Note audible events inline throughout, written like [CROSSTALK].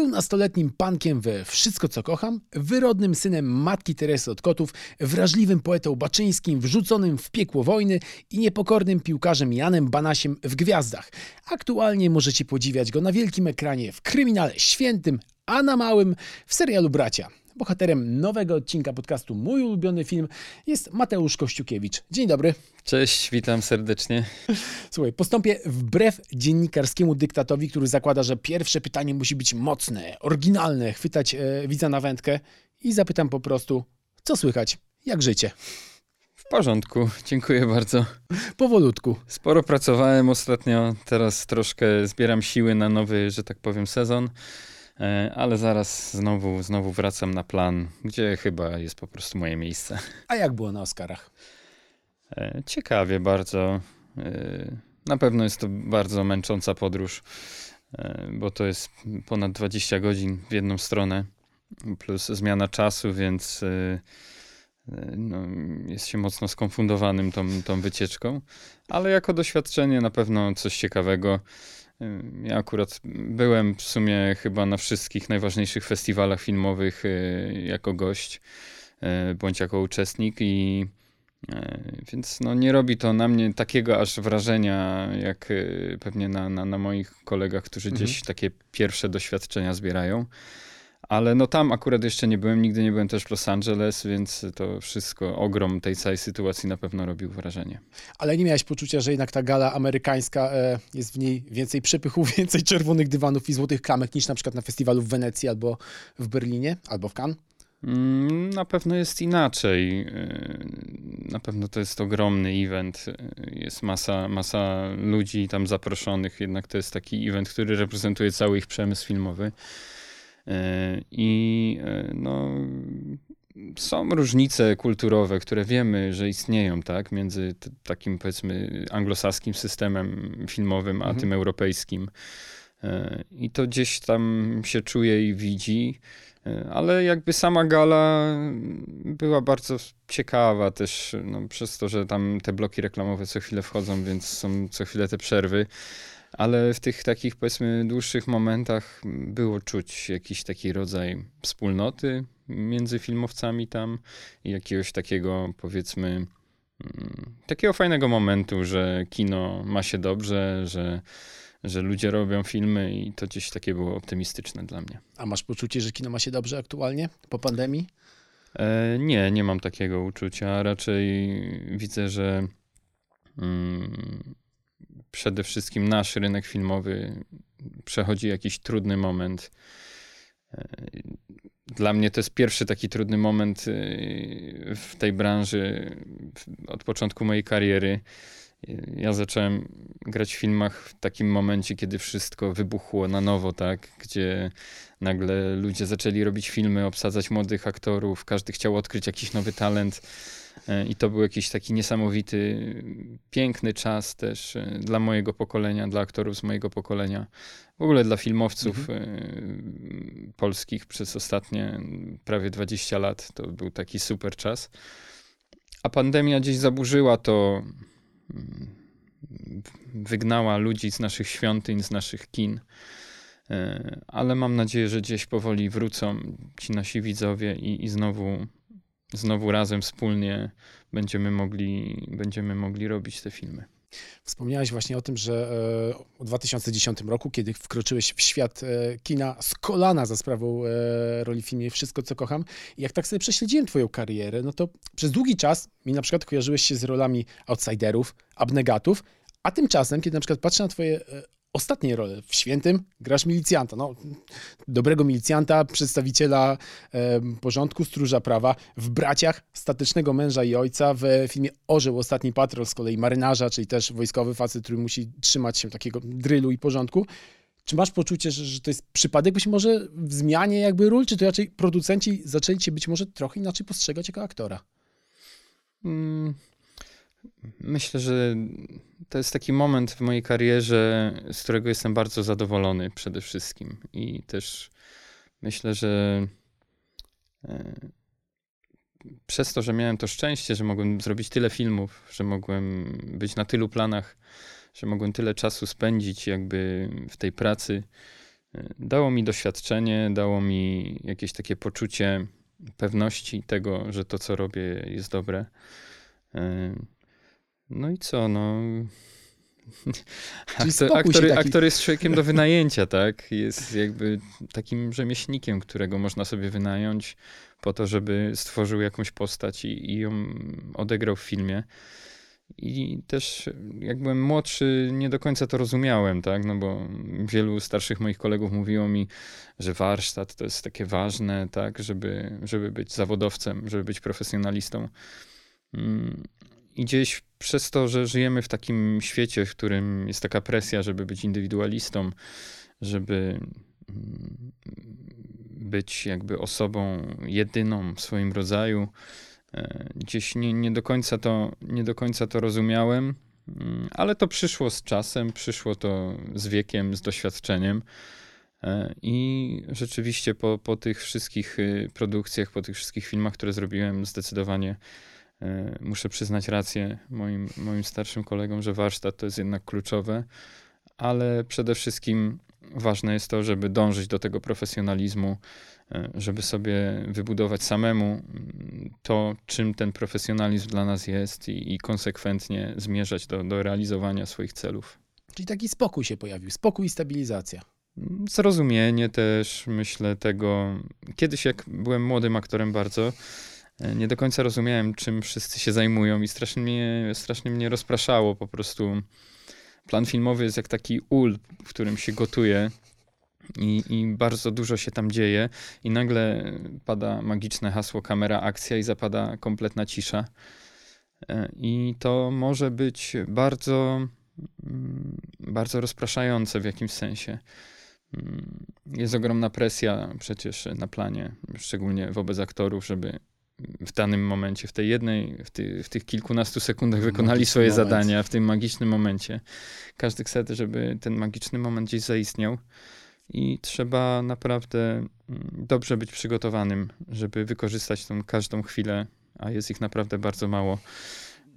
Był nastoletnim pankiem we Wszystko co kocham, wyrodnym synem matki Teresy od Kotów, wrażliwym poetą baczyńskim, wrzuconym w piekło wojny i niepokornym piłkarzem Janem Banasiem w Gwiazdach. Aktualnie możecie podziwiać go na wielkim ekranie w Kryminale Świętym, a na małym w serialu Bracia. Bohaterem nowego odcinka podcastu Mój ulubiony film jest Mateusz Kościukiewicz. Dzień dobry. Cześć, witam serdecznie. Słuchaj, postąpię wbrew dziennikarskiemu dyktatowi, który zakłada, że pierwsze pytanie musi być mocne, oryginalne, chwytać e, widza na wędkę i zapytam po prostu, co słychać, jak życie? W porządku, dziękuję bardzo. Powolutku. Sporo pracowałem ostatnio, teraz troszkę zbieram siły na nowy, że tak powiem, sezon. E, ale zaraz znowu, znowu wracam na plan, gdzie chyba jest po prostu moje miejsce. A jak było na Oscarach? E, ciekawie bardzo. E, na pewno jest to bardzo męcząca podróż, bo to jest ponad 20 godzin w jedną stronę, plus zmiana czasu, więc no, jest się mocno skonfundowanym tą, tą wycieczką, ale jako doświadczenie na pewno coś ciekawego. Ja akurat byłem w sumie chyba na wszystkich najważniejszych festiwalach filmowych y, jako gość y, bądź jako uczestnik i y, więc no, nie robi to na mnie takiego aż wrażenia, jak pewnie na, na, na moich kolegach, którzy mhm. gdzieś takie pierwsze doświadczenia zbierają. Ale no tam akurat jeszcze nie byłem, nigdy nie byłem też w Los Angeles, więc to wszystko, ogrom tej całej sytuacji na pewno robił wrażenie. Ale nie miałeś poczucia, że jednak ta gala amerykańska, e, jest w niej więcej przepychu, [LAUGHS] więcej czerwonych dywanów i złotych klamek niż na przykład na festiwalu w Wenecji albo w Berlinie, albo w Cannes? Mm, na pewno jest inaczej. E, na pewno to jest ogromny event. E, jest masa, masa ludzi tam zaproszonych, jednak to jest taki event, który reprezentuje cały ich przemysł filmowy. E, I e, no, są różnice kulturowe, które wiemy, że istnieją, tak, między takim powiedzmy anglosaskim systemem filmowym, a mhm. tym europejskim. E, I to gdzieś tam się czuje i widzi, ale jakby sama gala była bardzo ciekawa też, no, przez to, że tam te bloki reklamowe co chwilę wchodzą, więc są co chwilę te przerwy ale w tych takich powiedzmy dłuższych momentach było czuć jakiś taki rodzaj wspólnoty między filmowcami tam i jakiegoś takiego powiedzmy mm, takiego fajnego momentu, że kino ma się dobrze, że, że ludzie robią filmy i to gdzieś takie było optymistyczne dla mnie. A masz poczucie, że kino ma się dobrze aktualnie po pandemii? E, nie, nie mam takiego uczucia. Raczej widzę, że mm, przede wszystkim nasz rynek filmowy przechodzi jakiś trudny moment. E, dla mnie to jest pierwszy taki trudny moment e, w tej branży od początku mojej kariery. E, ja zacząłem grać w filmach w takim momencie, kiedy wszystko wybuchło na nowo, tak? Gdzie nagle ludzie zaczęli robić filmy, obsadzać młodych aktorów, każdy chciał odkryć jakiś nowy talent. E, I to był jakiś taki niesamowity, piękny czas też e, dla mojego pokolenia, dla aktorów z mojego pokolenia, w ogóle dla filmowców mhm. E, polskich przez ostatnie prawie 20 lat. To był taki super czas. A pandemia gdzieś zaburzyła to, wygnała ludzi z naszych świątyń, z naszych kin. Ale mam nadzieję, że gdzieś powoli wrócą ci nasi widzowie i, i znowu znowu razem wspólnie będziemy mogli, będziemy mogli robić te filmy. Wspomniałeś właśnie o tym, że w 2010 roku, kiedy wkroczyłeś w świat e, kina z kolana za sprawą e, roli w filmie Wszystko, co kocham. I jak tak sobie prześledziłem twoją karierę, no to przez długi czas mi na przykład kojarzyłeś się z rolami outsiderów, abnegatów, a tymczasem, kiedy na przykład patrzę na twoje e, ostatniej role. W Świętym grasz milicjanta. No, dobrego milicjanta, przedstawiciela e, porządku, stróża prawa. W Braciach statycznego męża i ojca. W filmie Orzeł Ostatni Patrol z kolei marynarza, czyli też wojskowy facet, który musi trzymać się takiego drylu i porządku. Czy masz poczucie, że, że to jest przypadek być może w zmianie jakby ról, czy to raczej producenci zaczęli cię być może trochę inaczej postrzegać jako aktora? Hmm. Myślę, że to jest taki moment w mojej karierze, z którego jestem bardzo zadowolony przede wszystkim. I też myślę, że e, przez to, że miałem to szczęście, że mogłem zrobić tyle filmów, że mogłem być na tylu planach, że mogłem tyle czasu spędzić jakby w tej pracy, dało mi doświadczenie, dało mi jakieś takie poczucie pewności tego, że to, co robię, jest dobre. No i co, no. Aktor, aktor, aktor, jest człowiekiem do wynajęcia, tak? Jest jakby takim rzemieślnikiem, którego można sobie wynająć po to, żeby stworzył jakąś postać i, i ją odegrał w filmie. I też jak byłem młodszy, nie do końca to rozumiałem, tak? No bo wielu starszych moich kolegów mówiło mi, że warsztat to jest takie ważne, tak? Żeby, żeby być zawodowcem, żeby być profesjonalistą. I gdzieś przez to, że żyjemy w takim świecie, w którym jest taka presja, żeby być indywidualistą, żeby mm, być jakby osobą jedyną w swoim rodzaju, e, gdzieś nie, nie, do, końca to, nie do końca to rozumiałem, mm, ale to przyszło z czasem, przyszło to z wiekiem, z doświadczeniem. E, I rzeczywiście po, po tych wszystkich y, produkcjach, po tych wszystkich filmach, które zrobiłem, zdecydowanie muszę przyznać rację moim, moim starszym kolegom, że warsztat to jest jednak kluczowe, ale przede wszystkim ważne jest to, żeby dążyć do tego profesjonalizmu, e, żeby sobie wybudować samemu mm, to, czym ten profesjonalizm dla nas jest i, i konsekwentnie zmierzać do, do realizowania swoich celów. Czyli taki spokój się pojawił, spokój i stabilizacja. Zrozumienie też, myślę, tego. Kiedyś, jak byłem młodym aktorem bardzo, E, nie do końca rozumiałem, czym wszyscy się zajmują i strasznie mnie, strasznie mnie rozpraszało po prostu. Plan filmowy jest jak taki ul, w którym się gotuje i, i bardzo dużo się tam dzieje i nagle pada magiczne hasło kamera, akcja i zapada kompletna cisza. E, I to może być bardzo, mm, bardzo rozpraszające w jakimś sensie. Mm, jest ogromna presja przecież na planie, szczególnie wobec aktorów, żeby w danym momencie, w tej jednej, w, ty, w tych kilkunastu sekundach wykonali swoje moment. zadania w tym magicznym momencie. Każdy chce, żeby ten magiczny moment gdzieś zaistniał i trzeba naprawdę mm, dobrze być przygotowanym, żeby wykorzystać tą każdą chwilę, a jest ich naprawdę bardzo mało,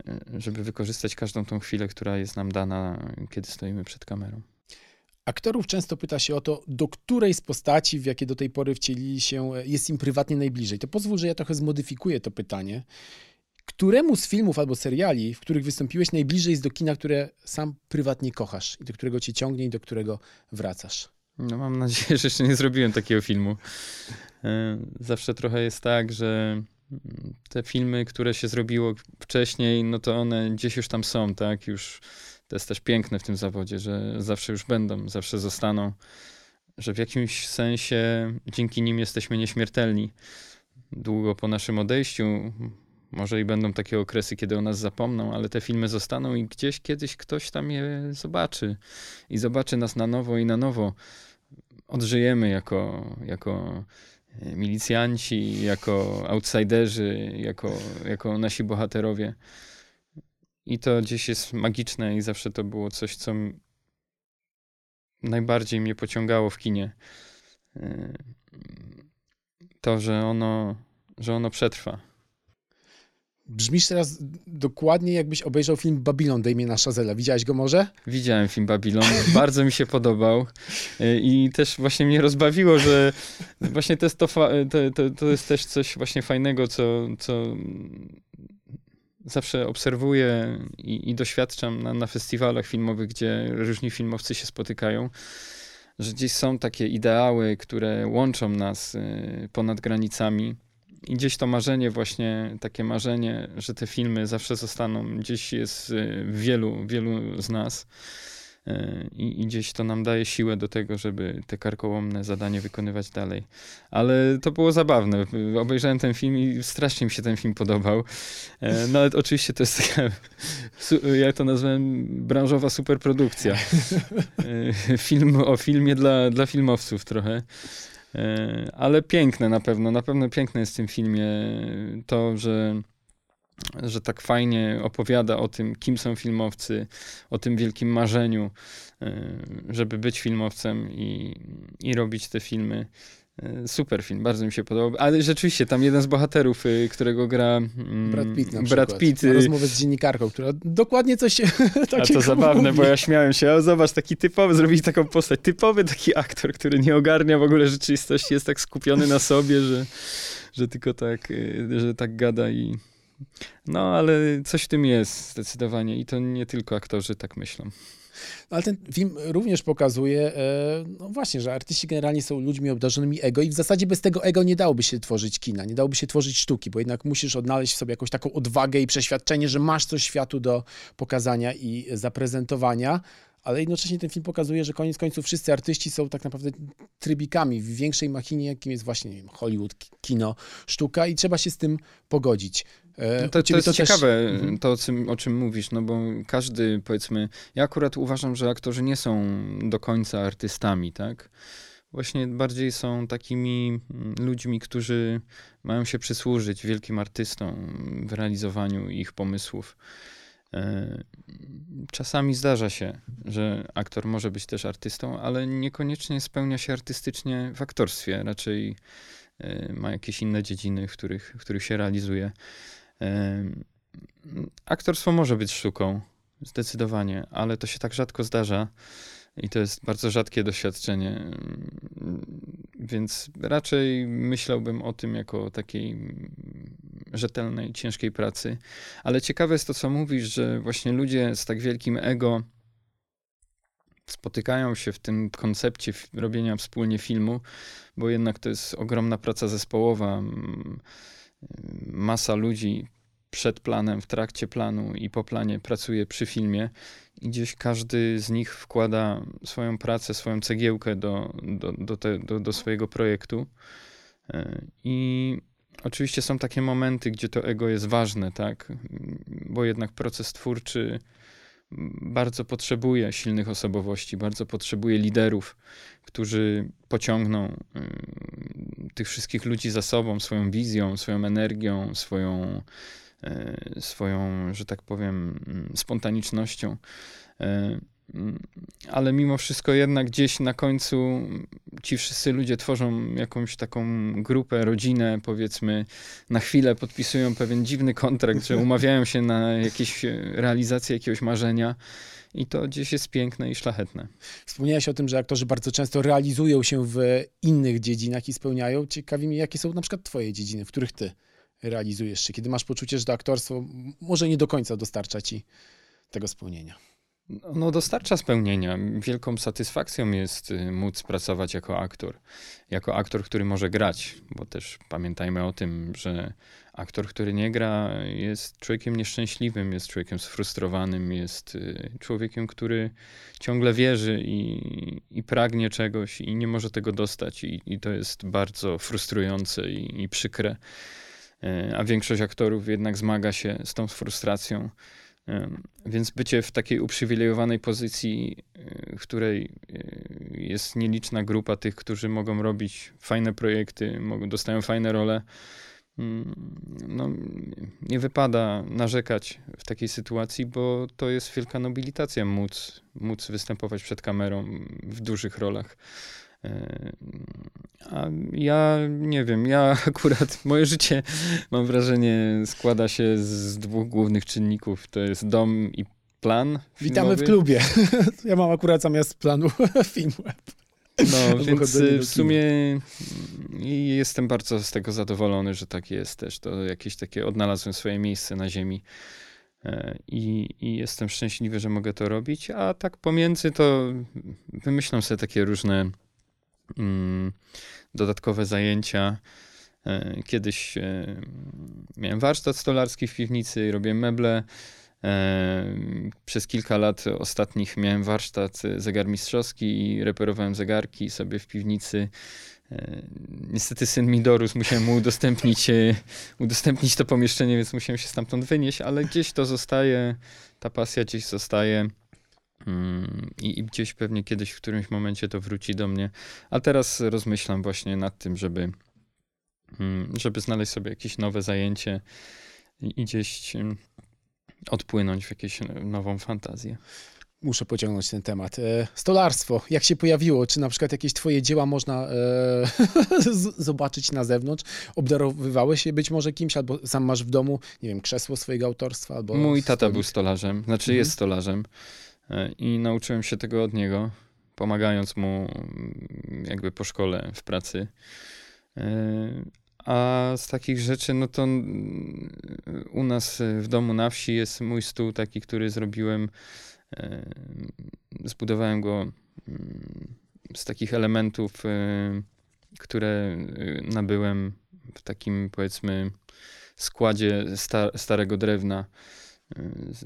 e, żeby wykorzystać każdą tą chwilę, która jest nam dana, kiedy stoimy przed kamerą. Aktorów często pyta się o to, do której z postaci, w jakie do tej pory wcielili się, jest im prywatnie najbliżej. To pozwól, że ja trochę zmodyfikuję to pytanie. Któremu z filmów albo seriali, w których wystąpiłeś, najbliżej jest do kina, które sam prywatnie kochasz i do którego cię ciągnie i do którego wracasz? No mam nadzieję, że jeszcze nie zrobiłem takiego filmu. E, zawsze trochę jest tak, że te filmy, które się zrobiło wcześniej, no to one gdzieś już tam są, tak? Już to jest też piękne w tym zawodzie, że zawsze już będą, zawsze zostaną, że w jakimś sensie dzięki nim jesteśmy nieśmiertelni. Długo po naszym odejściu, może i będą takie okresy, kiedy o nas zapomną, ale te filmy zostaną i gdzieś kiedyś ktoś tam je zobaczy i zobaczy nas na nowo i na nowo. Odżyjemy jako, jako milicjanci, jako outsiderzy, jako, jako nasi bohaterowie. I to gdzieś jest magiczne i zawsze to było coś, co najbardziej mnie pociągało w kinie. Y, to, że ono, że ono przetrwa. Brzmisz teraz dokładnie, jakbyś obejrzał film Babylon Damiena Chazela. Widziałeś go może? Widziałem film Babylon. [LAUGHS] Bardzo mi się podobał. Y, I też właśnie mnie rozbawiło, że właśnie to jest, to, to, to jest też coś właśnie fajnego, co, co zawsze obserwuję i, i doświadczam na, na, festiwalach filmowych, gdzie różni filmowcy się spotykają, że gdzieś są takie ideały, które łączą nas y, ponad granicami. I gdzieś to marzenie, właśnie takie marzenie, że te filmy zawsze zostaną, gdzieś jest y, w wielu, wielu z nas. E, I, I, gdzieś to nam daje siłę do tego, żeby te karkołomne zadanie wykonywać dalej. Ale to było zabawne. Obejrzałem ten film i strasznie mi się ten film podobał. E, no ale oczywiście to jest taka, jak to nazwałem, branżowa superprodukcja. E, film o filmie dla, dla filmowców trochę. Ale piękne na pewno. Na pewno piękne jest w tym filmie to, że że tak fajnie opowiada o tym, kim są filmowcy, o tym wielkim marzeniu, e, żeby być filmowcem i, i robić te filmy. E, super film, bardzo mi się podobał. Ale rzeczywiście, tam jeden z bohaterów, y, którego gra mm, Brad Pitt na Brad Pitt. Y, rozmowę z dziennikarką, która dokładnie coś takiego [LAUGHS] A to zabawne, mówi. bo ja śmiałem się, o zobacz, taki typowy, zrobić taką postać, typowy taki aktor, który nie ogarnia w ogóle rzeczywistości, jest tak skupiony na sobie, że, że tylko tak, że tak gada i... No, ale coś w tym jest zdecydowanie i to nie tylko aktorzy tak myślą. No, ale ten film również pokazuje, e, no właśnie, że artyści generalnie są ludźmi obdarzonymi ego i w zasadzie bez tego ego nie dałoby się tworzyć kina, nie dałoby się tworzyć sztuki, bo jednak musisz odnaleźć w sobie jakąś taką odwagę i przeświadczenie, że masz coś światu do pokazania i zaprezentowania, ale jednocześnie ten film pokazuje, że koniec końców wszyscy artyści są tak naprawdę trybikami w większej machinie, jakim jest właśnie wiem, Hollywood, kino, sztuka i trzeba się z tym pogodzić. E, no to, to jest to ciekawe, też... Mhm. to o czym, o czym mówisz, no bo każdy, powiedzmy, ja akurat uważam, że aktorzy nie są do końca artystami, tak? Właśnie bardziej są takimi mm, ludźmi, którzy mają się przysłużyć wielkim artystom w realizowaniu ich pomysłów. E, czasami zdarza się, że aktor może być też artystą, ale niekoniecznie spełnia się artystycznie w aktorstwie. Raczej e, ma jakieś inne dziedziny, w których, w których się realizuje. Aktorstwo może być sztuką, zdecydowanie, ale to się tak rzadko zdarza. I to jest bardzo rzadkie doświadczenie. Więc raczej myślałbym o tym jako takiej rzetelnej, ciężkiej pracy. Ale ciekawe jest to, co mówisz, że właśnie ludzie z tak wielkim ego spotykają się w tym koncepcie robienia wspólnie filmu, bo jednak to jest ogromna praca zespołowa. Masa ludzi przed planem, w trakcie planu i po planie pracuje przy filmie i gdzieś każdy z nich wkłada swoją pracę, swoją cegiełkę do, do, do, te, do, do swojego projektu. E, I oczywiście są takie momenty, gdzie to ego jest ważne, tak? Bo jednak proces twórczy bardzo potrzebuje silnych osobowości, bardzo potrzebuje liderów, którzy pociągną y, tych wszystkich ludzi za sobą, swoją wizją, swoją energią, swoją E, swoją, że tak powiem, mm, spontanicznością. Ale mimo wszystko jednak gdzieś na końcu ci wszyscy ludzie tworzą jakąś taką grupę, rodzinę, powiedzmy, na chwilę podpisują pewien dziwny kontrakt, że umawiają się na jakieś realizację jakiegoś marzenia. I to gdzieś jest piękne i szlachetne. Wspomniałeś o tym, że aktorzy bardzo często realizują się w innych dziedzinach i spełniają. Ciekawi mnie, jakie są na przykład twoje dziedziny, w których ty realizujesz się, kiedy masz poczucie, że to aktorstwo może nie do końca dostarcza ci tego spełnienia? No, dostarcza spełnienia. Wielką satysfakcją jest y, móc pracować jako aktor. Jako aktor, który może grać, bo też pamiętajmy o tym, że aktor, który nie gra, jest człowiekiem nieszczęśliwym, jest człowiekiem sfrustrowanym, jest y, człowiekiem, który ciągle wierzy i, i pragnie czegoś i nie może tego dostać. I, i to jest bardzo frustrujące i, i przykre. E, a większość aktorów jednak zmaga się z tą frustracją. Więc bycie w takiej uprzywilejowanej pozycji, w której jest nieliczna grupa tych, którzy mogą robić fajne projekty, mogą, dostają fajne role, mm, no, nie wypada narzekać w takiej sytuacji, bo to jest wielka nobilitacja móc, móc występować przed kamerą w dużych rolach. A ja nie wiem, ja [LAUGHS] akurat moje życie mam wrażenie składa się z dwóch głównych czynników. To jest dom i plan. Filmowy. Witamy w klubie. [LAUGHS] Ja mam akurat zamiast planu [LAUGHS] film web. No, więc w sumie jestem bardzo z tego zadowolony, że tak jest też. To jakieś takie odnalazłem swoje miejsce na ziemi. E, I, I, jestem szczęśliwy, że mogę to robić, a tak pomiędzy to wymyślam sobie takie różne dodatkowe zajęcia. E, kiedyś e, miałem warsztat stolarski w piwnicy, robiłem meble. E, przez kilka lat ostatnich miałem warsztat zegarmistrzowski i reperowałem zegarki sobie w piwnicy. Niestety syn mi dorósł, musiałem mu udostępnić, udostępnić to pomieszczenie, więc musiałem się stamtąd wynieść, ale gdzieś to zostaje, ta pasja gdzieś zostaje. Mm, I, gdzieś pewnie kiedyś w którymś momencie to wróci do mnie. A teraz rozmyślam właśnie nad tym, żeby, mm, żeby znaleźć sobie jakieś nowe zajęcie i, gdzieś mm, odpłynąć w jakąś nową fantazję. muszę pociągnąć ten temat. E, stolarstwo, jak się pojawiło? Czy na przykład jakieś twoje dzieła można e, [LAUGHS] zobaczyć na zewnątrz? Obdarowywałeś je być może kimś, albo sam masz w domu, nie wiem, krzesło swojego autorstwa? Albo Mój tata był stolarzem, znaczy mhm. jest stolarzem i nauczyłem się tego od niego, pomagając mu mm, jakby po szkole w pracy. E, a z takich rzeczy, no to u nas w domu na wsi jest mój stół taki, który zrobiłem Zbudowałem go mm, z takich elementów, e, które e, nabyłem w takim powiedzmy składzie starego drewna.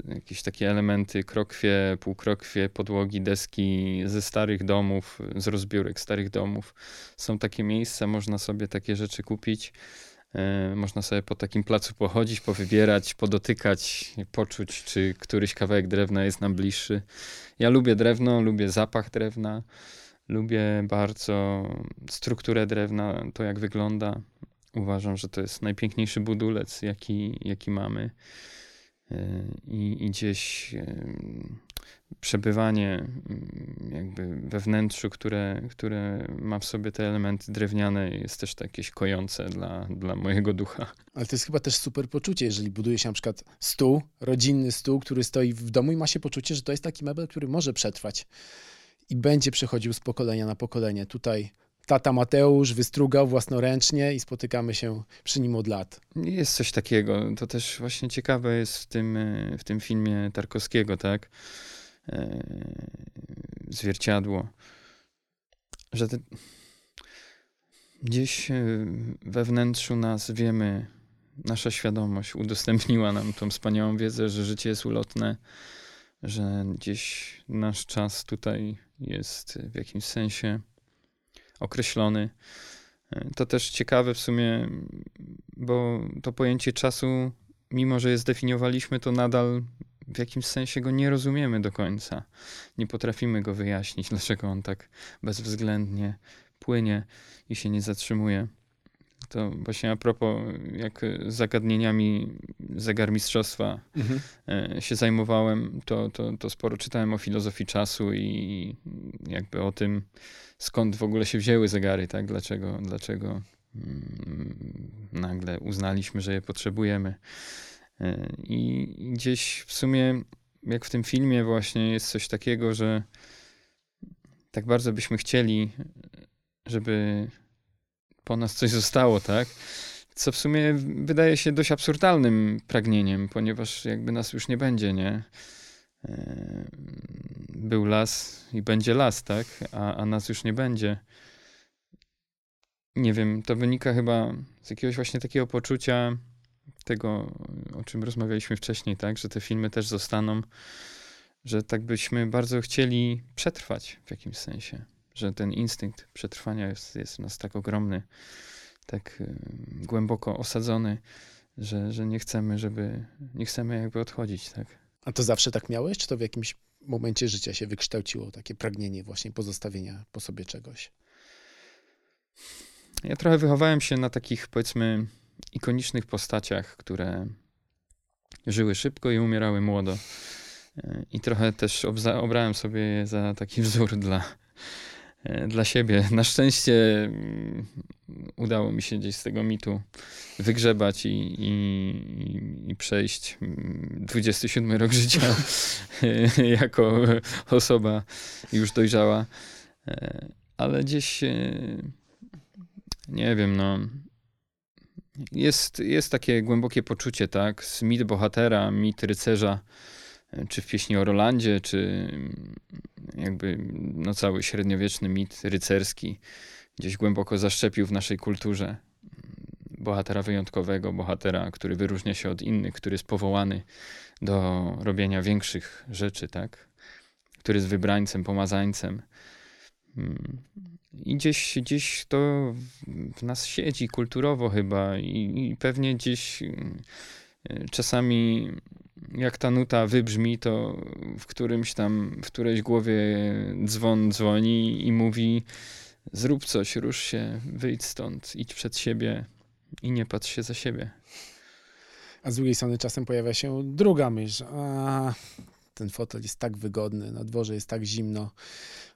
Jakieś takie elementy, krokwie, półkrokwie, podłogi, deski ze starych domów, z rozbiórek starych domów. Są takie miejsca, można sobie takie rzeczy kupić. E, można sobie po takim placu pochodzić, powybierać, podotykać, poczuć, czy któryś kawałek drewna jest nam bliższy. Ja lubię drewno, lubię zapach drewna, lubię bardzo strukturę drewna, to jak wygląda. Uważam, że to jest najpiękniejszy budulec, jaki, jaki mamy. E, I, i gdzieś przebywanie mm, jakby we wnętrzu, które, które ma w sobie te elementy drewniane jest też jakieś kojące dla, dla mojego ducha. Ale to jest chyba też super poczucie, jeżeli buduje się na przykład stół, rodzinny stół, który stoi w domu i ma się poczucie, że to jest taki mebel, który może przetrwać i będzie przechodził z pokolenia na pokolenie. Tutaj tata Mateusz wystrugał własnoręcznie i spotykamy się przy nim od lat. Jest coś takiego. To też właśnie ciekawe jest w tym, w tym filmie Tarkowskiego, tak? E, zwierciadło, że te, gdzieś e, we wnętrzu nas wiemy, nasza świadomość udostępniła nam tą wspaniałą wiedzę, że życie jest ulotne, że gdzieś nasz czas tutaj jest w jakimś sensie określony. E, to też ciekawe w sumie, bo to pojęcie czasu, mimo że je zdefiniowaliśmy, to nadal w jakimś sensie go nie rozumiemy do końca. Nie potrafimy go wyjaśnić, [LAUGHS] dlaczego on tak bezwzględnie płynie i się nie zatrzymuje. To właśnie a propos, jak zagadnieniami zegarmistrzostwa mhm. E, się zajmowałem, to, to, to sporo czytałem o filozofii czasu i jakby o tym, skąd w ogóle się wzięły zegary, tak? Dlaczego, dlaczego mm, nagle uznaliśmy, że je potrzebujemy. I gdzieś w sumie, jak w tym filmie, właśnie jest coś takiego, że tak bardzo byśmy chcieli, żeby po nas coś zostało, tak? Co w sumie wydaje się dość absurdalnym pragnieniem, ponieważ jakby nas już nie będzie, nie? Był las i będzie las, tak? A, a nas już nie będzie. Nie wiem, to wynika chyba z jakiegoś właśnie takiego poczucia tego, o czym rozmawialiśmy wcześniej, tak, że te filmy też zostaną, że tak byśmy bardzo chcieli przetrwać w jakimś sensie, że ten instynkt przetrwania jest, jest w nas tak ogromny, tak głęboko osadzony, że, że nie chcemy, żeby, nie chcemy jakby odchodzić, tak. A to zawsze tak miałeś, czy to w jakimś momencie życia się wykształciło takie pragnienie właśnie pozostawienia po sobie czegoś? Ja trochę wychowałem się na takich, powiedzmy, ikonicznych postaciach, które żyły szybko i umierały młodo. E, I trochę też obrałem sobie za taki wzór dla, dla siebie. Na szczęście mm, udało mi się gdzieś z tego mitu wygrzebać i, i, i przejść 27 mm, rok życia [LAUGHS] jako osoba już dojrzała. E, ale gdzieś nie wiem, no jest, jest takie głębokie poczucie, tak? Z mit bohatera, mit rycerza, e, czy w pieśni o Rolandzie, czy mm, jakby no, cały średniowieczny mit rycerski gdzieś głęboko zaszczepił w naszej kulturze. Mm, bohatera wyjątkowego, bohatera, który wyróżnia się od innych, który jest powołany do robienia większych rzeczy, tak? Który jest wybrańcem, pomazańcem. Mm, i gdzieś, gdzieś to w nas siedzi kulturowo chyba i, i pewnie gdzieś y, czasami jak ta nuta wybrzmi, to w którymś tam, w którejś głowie dzwon dzwoni i mówi zrób coś, rusz się, wyjdź stąd, idź przed siebie i nie patrz się za siebie. A z drugiej strony czasem pojawia się druga myśl, a ten fotel jest tak wygodny, na dworze jest tak zimno.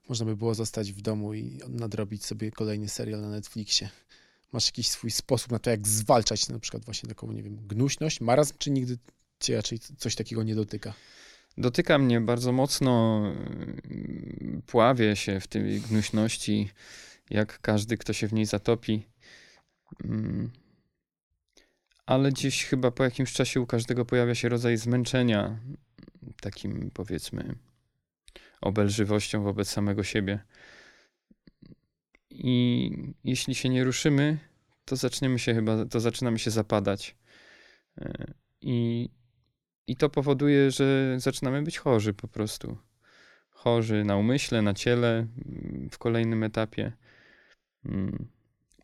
Można by było zostać w domu i nadrobić sobie kolejny serial na Netflixie. Masz jakiś swój sposób na to, jak zwalczać na przykład właśnie taką, nie wiem, gnuśność, marazm, czy nigdy cię raczej coś takiego nie dotyka? Dotyka mnie bardzo mocno, pławię się w tej gnuśności, jak każdy, kto się w niej zatopi. Mm. Ale gdzieś chyba po jakimś czasie u każdego pojawia się rodzaj zmęczenia, takim powiedzmy obelżywością wobec samego siebie. I jeśli się nie ruszymy, to zaczniemy się chyba, to zaczynamy się zapadać. E, I, I to powoduje, że zaczynamy być chorzy po prostu. Chorzy na umyśle, na ciele w kolejnym etapie. Mm.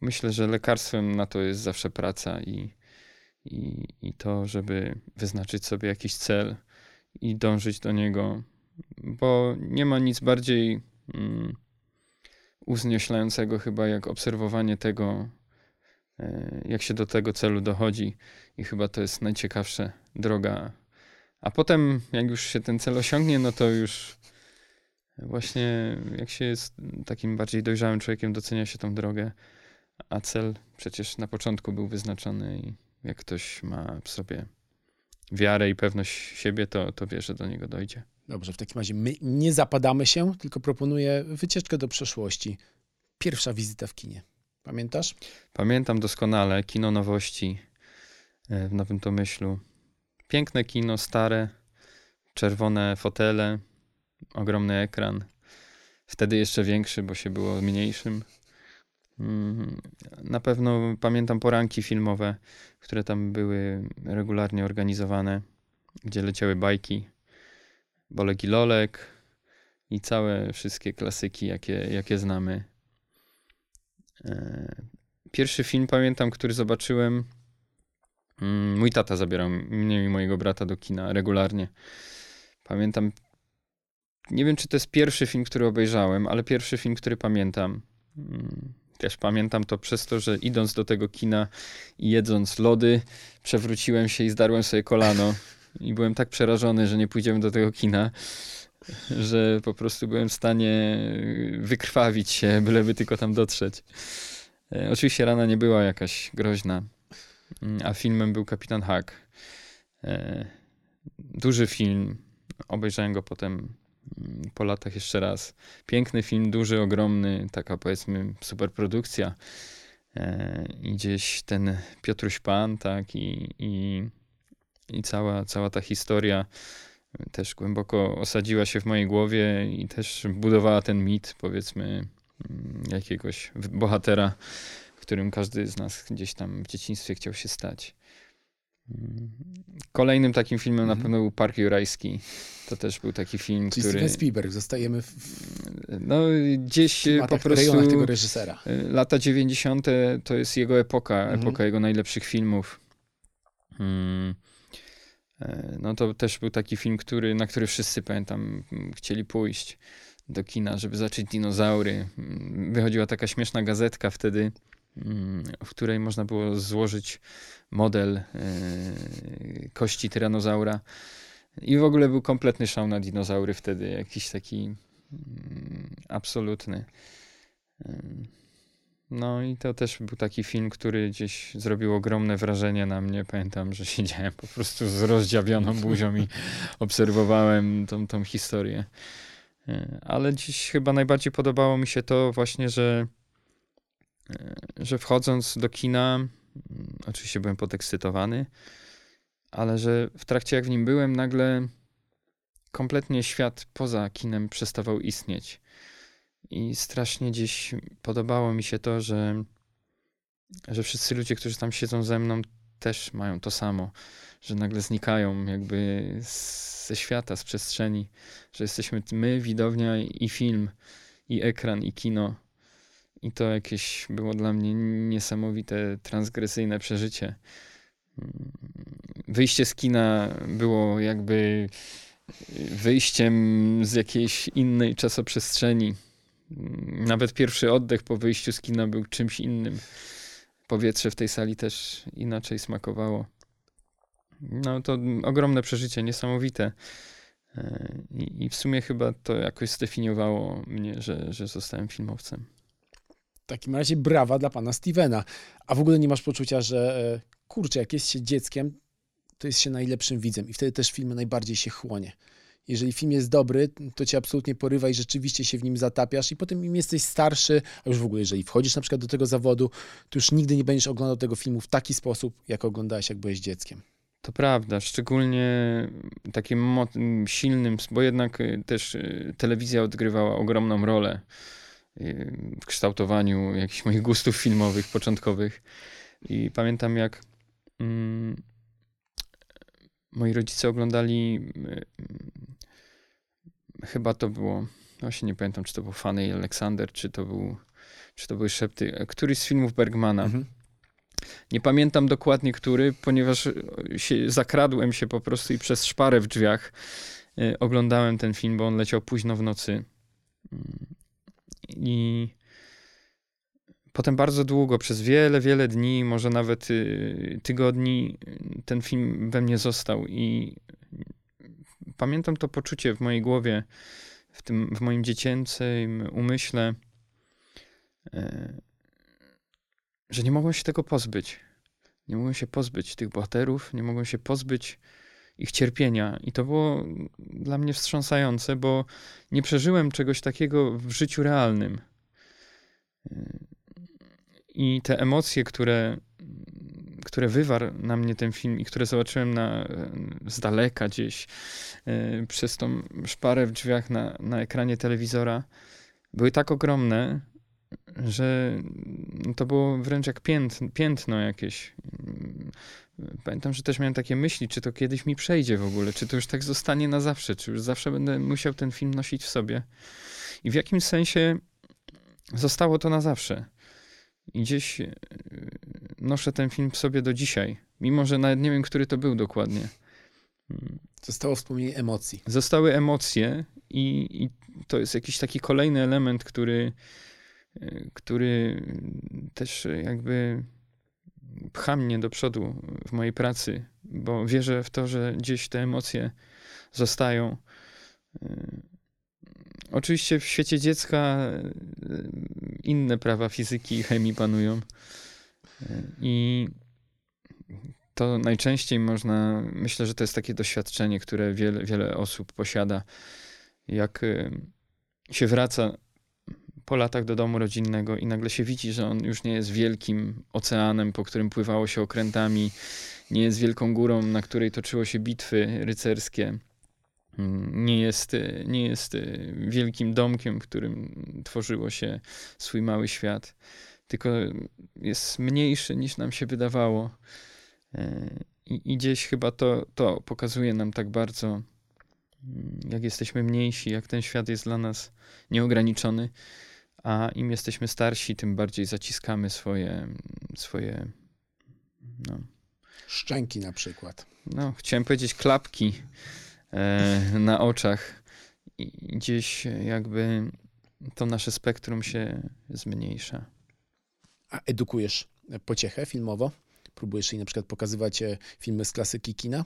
Myślę, że lekarstwem na to jest zawsze praca i, i, i to, żeby wyznaczyć sobie jakiś cel i dążyć do niego, bo nie ma nic bardziej mm, uznioślającego chyba jak obserwowanie tego, e, jak się do tego celu dochodzi i chyba to jest najciekawsza droga. A potem, jak już się ten cel osiągnie, no to już właśnie jak się jest takim bardziej dojrzałym człowiekiem, docenia się tą drogę, a cel przecież na początku był wyznaczony i jak ktoś ma w sobie wiarę i pewność siebie, to, to wie, że do niego dojdzie. Dobrze, w takim razie my nie zapadamy się, tylko proponuję wycieczkę do przeszłości. Pierwsza wizyta w kinie. Pamiętasz? Pamiętam doskonale kino nowości e, w Nowym Tomyślu. Piękne kino, stare, czerwone fotele, ogromny ekran. Wtedy jeszcze większy, bo się było mniejszym. Mm, na pewno pamiętam poranki filmowe, które tam były regularnie organizowane, gdzie leciały bajki. Bolek i Lolek i całe wszystkie klasyki, jakie, jakie znamy. E, pierwszy film pamiętam, który zobaczyłem. Mm, mój tata zabierał mnie i mojego brata do kina regularnie. Pamiętam. Nie wiem, czy to jest pierwszy film, który obejrzałem, ale pierwszy film, który pamiętam. Mm, też pamiętam to przez to, że idąc do tego kina i jedząc lody, przewróciłem się i zdarłem sobie kolano. I byłem tak przerażony, że nie pójdziemy do tego kina, że po prostu byłem w stanie wykrwawić się, byleby tylko tam dotrzeć. E, oczywiście rana nie była jakaś groźna, a filmem był Kapitan Hack. E, duży film. Obejrzałem go potem mm, po latach jeszcze raz. Piękny film, duży, ogromny, taka powiedzmy superprodukcja. E, I gdzieś ten Piotruś Pan, tak, i, i i cała, cała ta historia też głęboko osadziła się w mojej głowie i też budowała ten mit, powiedzmy, mm, jakiegoś bohatera, którym każdy z nas gdzieś tam w dzieciństwie chciał się stać. Mm. Kolejnym takim filmem na mhm. pewno był Park Jurajski. To też był taki film, Czyli który... Steven Spielberg, zostajemy w... No gdzieś po prostu... tego reżysera. Lata 90. to jest jego epoka, mhm. epoka jego najlepszych filmów. Hmm. No to też był taki film, który, na który wszyscy, pamiętam, chcieli pójść do kina, żeby zobaczyć dinozaury. Wychodziła taka śmieszna gazetka wtedy, w której można było złożyć model e, kości tyranozaura. I w ogóle był kompletny szał na dinozaury wtedy, jakiś taki absolutny. No i to też był taki film, który gdzieś zrobił ogromne wrażenie na mnie. Pamiętam, że [LAUGHS] siedziałem po prostu z rozdziawioną buzią i [LAUGHS] obserwowałem tą, tą historię. E, ale dziś chyba najbardziej podobało mi się to właśnie, że, e, że wchodząc do kina, mm, oczywiście byłem podekscytowany, ale że w trakcie jak w nim byłem, nagle kompletnie świat poza kinem przestawał istnieć. I strasznie dziś podobało mi się to, że, że wszyscy ludzie, którzy tam siedzą ze mną, też mają to samo, że nagle znikają jakby ze świata, z przestrzeni, że jesteśmy my, widownia i film, i ekran, i kino. I to jakieś było dla mnie niesamowite, transgresyjne przeżycie. Wyjście z kina było jakby wyjściem z jakiejś innej czasoprzestrzeni nawet pierwszy oddech po wyjściu z kina był czymś innym. Powietrze w tej sali też inaczej smakowało. No to ogromne przeżycie, niesamowite. E, I, w sumie chyba to jakoś zdefiniowało mnie, że, że zostałem filmowcem. Takim razie brawa dla pana Stevena. A w ogóle nie masz poczucia, że e, kurczę, jak jest się dzieckiem, to jest się najlepszym widzem i wtedy też film najbardziej się chłonie. Jeżeli film jest dobry, to cię absolutnie porywa i rzeczywiście się w nim zatapiasz i potem im jesteś starszy, a już w ogóle jeżeli wchodzisz na przykład do tego zawodu, to już nigdy nie będziesz oglądał tego filmu w taki sposób, jak oglądałeś, jak byłeś dzieckiem. To prawda, szczególnie takim silnym, bo jednak y, też y, telewizja odgrywała ogromną rolę w kształtowaniu jakichś moich gustów filmowych początkowych. I pamiętam, jak mm, moi rodzice oglądali, chyba to było, właśnie nie pamiętam, czy to był Fanny i Aleksander, czy to był, czy to były Szepty, któryś z filmów Bergmana. Mhm. Nie pamiętam dokładnie który, ponieważ się, zakradłem się po prostu i przez szparę w drzwiach y, oglądałem ten film, bo on leciał późno w nocy. I potem bardzo długo, przez wiele, wiele dni, może nawet y, tygodni, ten film we mnie został. I pamiętam to poczucie w mojej głowie, w, tym, w moim dziecięcym umyśle. Y, że nie mogą się tego pozbyć. Nie mogą się pozbyć tych bohaterów, nie mogą się pozbyć ich cierpienia. I to było dla mnie wstrząsające, bo nie przeżyłem czegoś takiego w życiu realnym. I te emocje, które, które wywarł na mnie ten film i które zobaczyłem na, z daleka gdzieś e, przez tą szparę w drzwiach na, na ekranie telewizora, były tak ogromne, że to było wręcz jak piętno, piętno jakieś. Pamiętam, że też miałem takie myśli, czy to kiedyś mi przejdzie w ogóle, czy to już tak zostanie na zawsze, czy już zawsze będę musiał ten film nosić w sobie. I w jakimś sensie zostało to na zawsze. I gdzieś e, noszę ten film w sobie do dzisiaj, mimo że nawet nie wiem, który to był dokładnie. Zostało wspomnienie emocji. Zostały emocje i, i to jest jakiś taki kolejny element, który który też jakby pcha mnie do przodu w mojej pracy, bo wierzę w to, że gdzieś te emocje zostają. Oczywiście w świecie dziecka inne prawa fizyki i chemii panują. I to najczęściej można, myślę, że to jest takie doświadczenie, które wiele, wiele osób posiada. Jak się wraca po latach do domu rodzinnego i nagle się widzi, że on już nie jest wielkim oceanem, po którym pływało się okrętami, nie jest wielką górą, na której toczyło się bitwy rycerskie. Nie jest, nie jest wielkim domkiem, w którym tworzyło się swój mały świat, tylko jest mniejszy niż nam się wydawało. I, i gdzieś chyba to, to pokazuje nam tak bardzo, jak jesteśmy mniejsi, jak ten świat jest dla nas nieograniczony a im jesteśmy starsi, tym bardziej zaciskamy swoje, swoje no. Szczęki na przykład. No, chciałem powiedzieć klapki e, na oczach. I gdzieś jakby to nasze spektrum się zmniejsza. A edukujesz pociechę filmowo? Próbujesz jej na przykład pokazywać e, filmy z klasyki kina?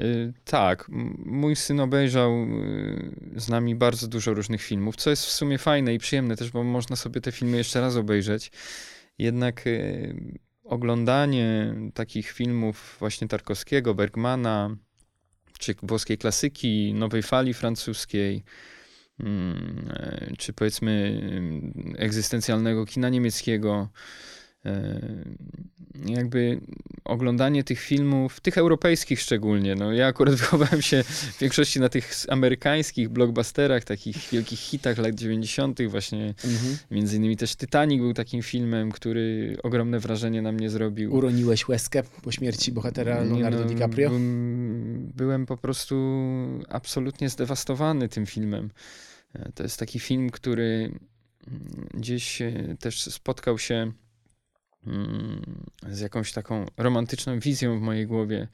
Y, tak, mój syn obejrzał y, z nami bardzo dużo różnych filmów, co jest w sumie fajne i przyjemne też, bo można sobie te filmy jeszcze raz obejrzeć. Jednak y, oglądanie takich filmów właśnie Tarkowskiego, Bergmana, czy włoskiej klasyki, nowej fali francuskiej, mm, czy powiedzmy egzystencjalnego kina niemieckiego, jakby oglądanie tych filmów, tych europejskich szczególnie. No, ja akurat [LAUGHS] wychowałem się w większości na tych amerykańskich blockbusterach, takich wielkich hitach lat 90., właśnie mhm. między innymi też Titanic był takim filmem, który ogromne wrażenie na mnie zrobił. Uroniłeś łezkę po śmierci bohatera Leonardo no, DiCaprio? Byłem, byłem po prostu absolutnie zdewastowany tym filmem. E, to jest taki film, który gdzieś też spotkał się z jakąś taką romantyczną wizją w mojej głowie,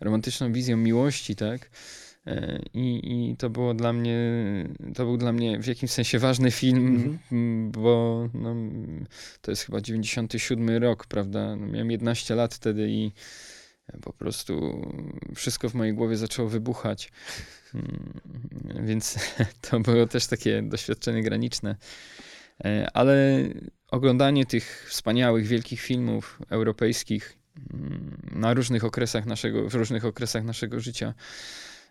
romantyczną wizją miłości, tak? E, I, I to było dla mnie, to był dla mnie w jakimś sensie ważny film, mm-hmm. [LAUGHS] bo no, to jest chyba 97 rok, prawda? No, miałem 11 lat wtedy i po prostu wszystko w mojej głowie zaczęło wybuchać. Mm, więc [LAUGHS] to było też takie doświadczenie graniczne. E, ale oglądanie tych wspaniałych, wielkich filmów europejskich mm, na różnych okresach naszego, w różnych okresach naszego życia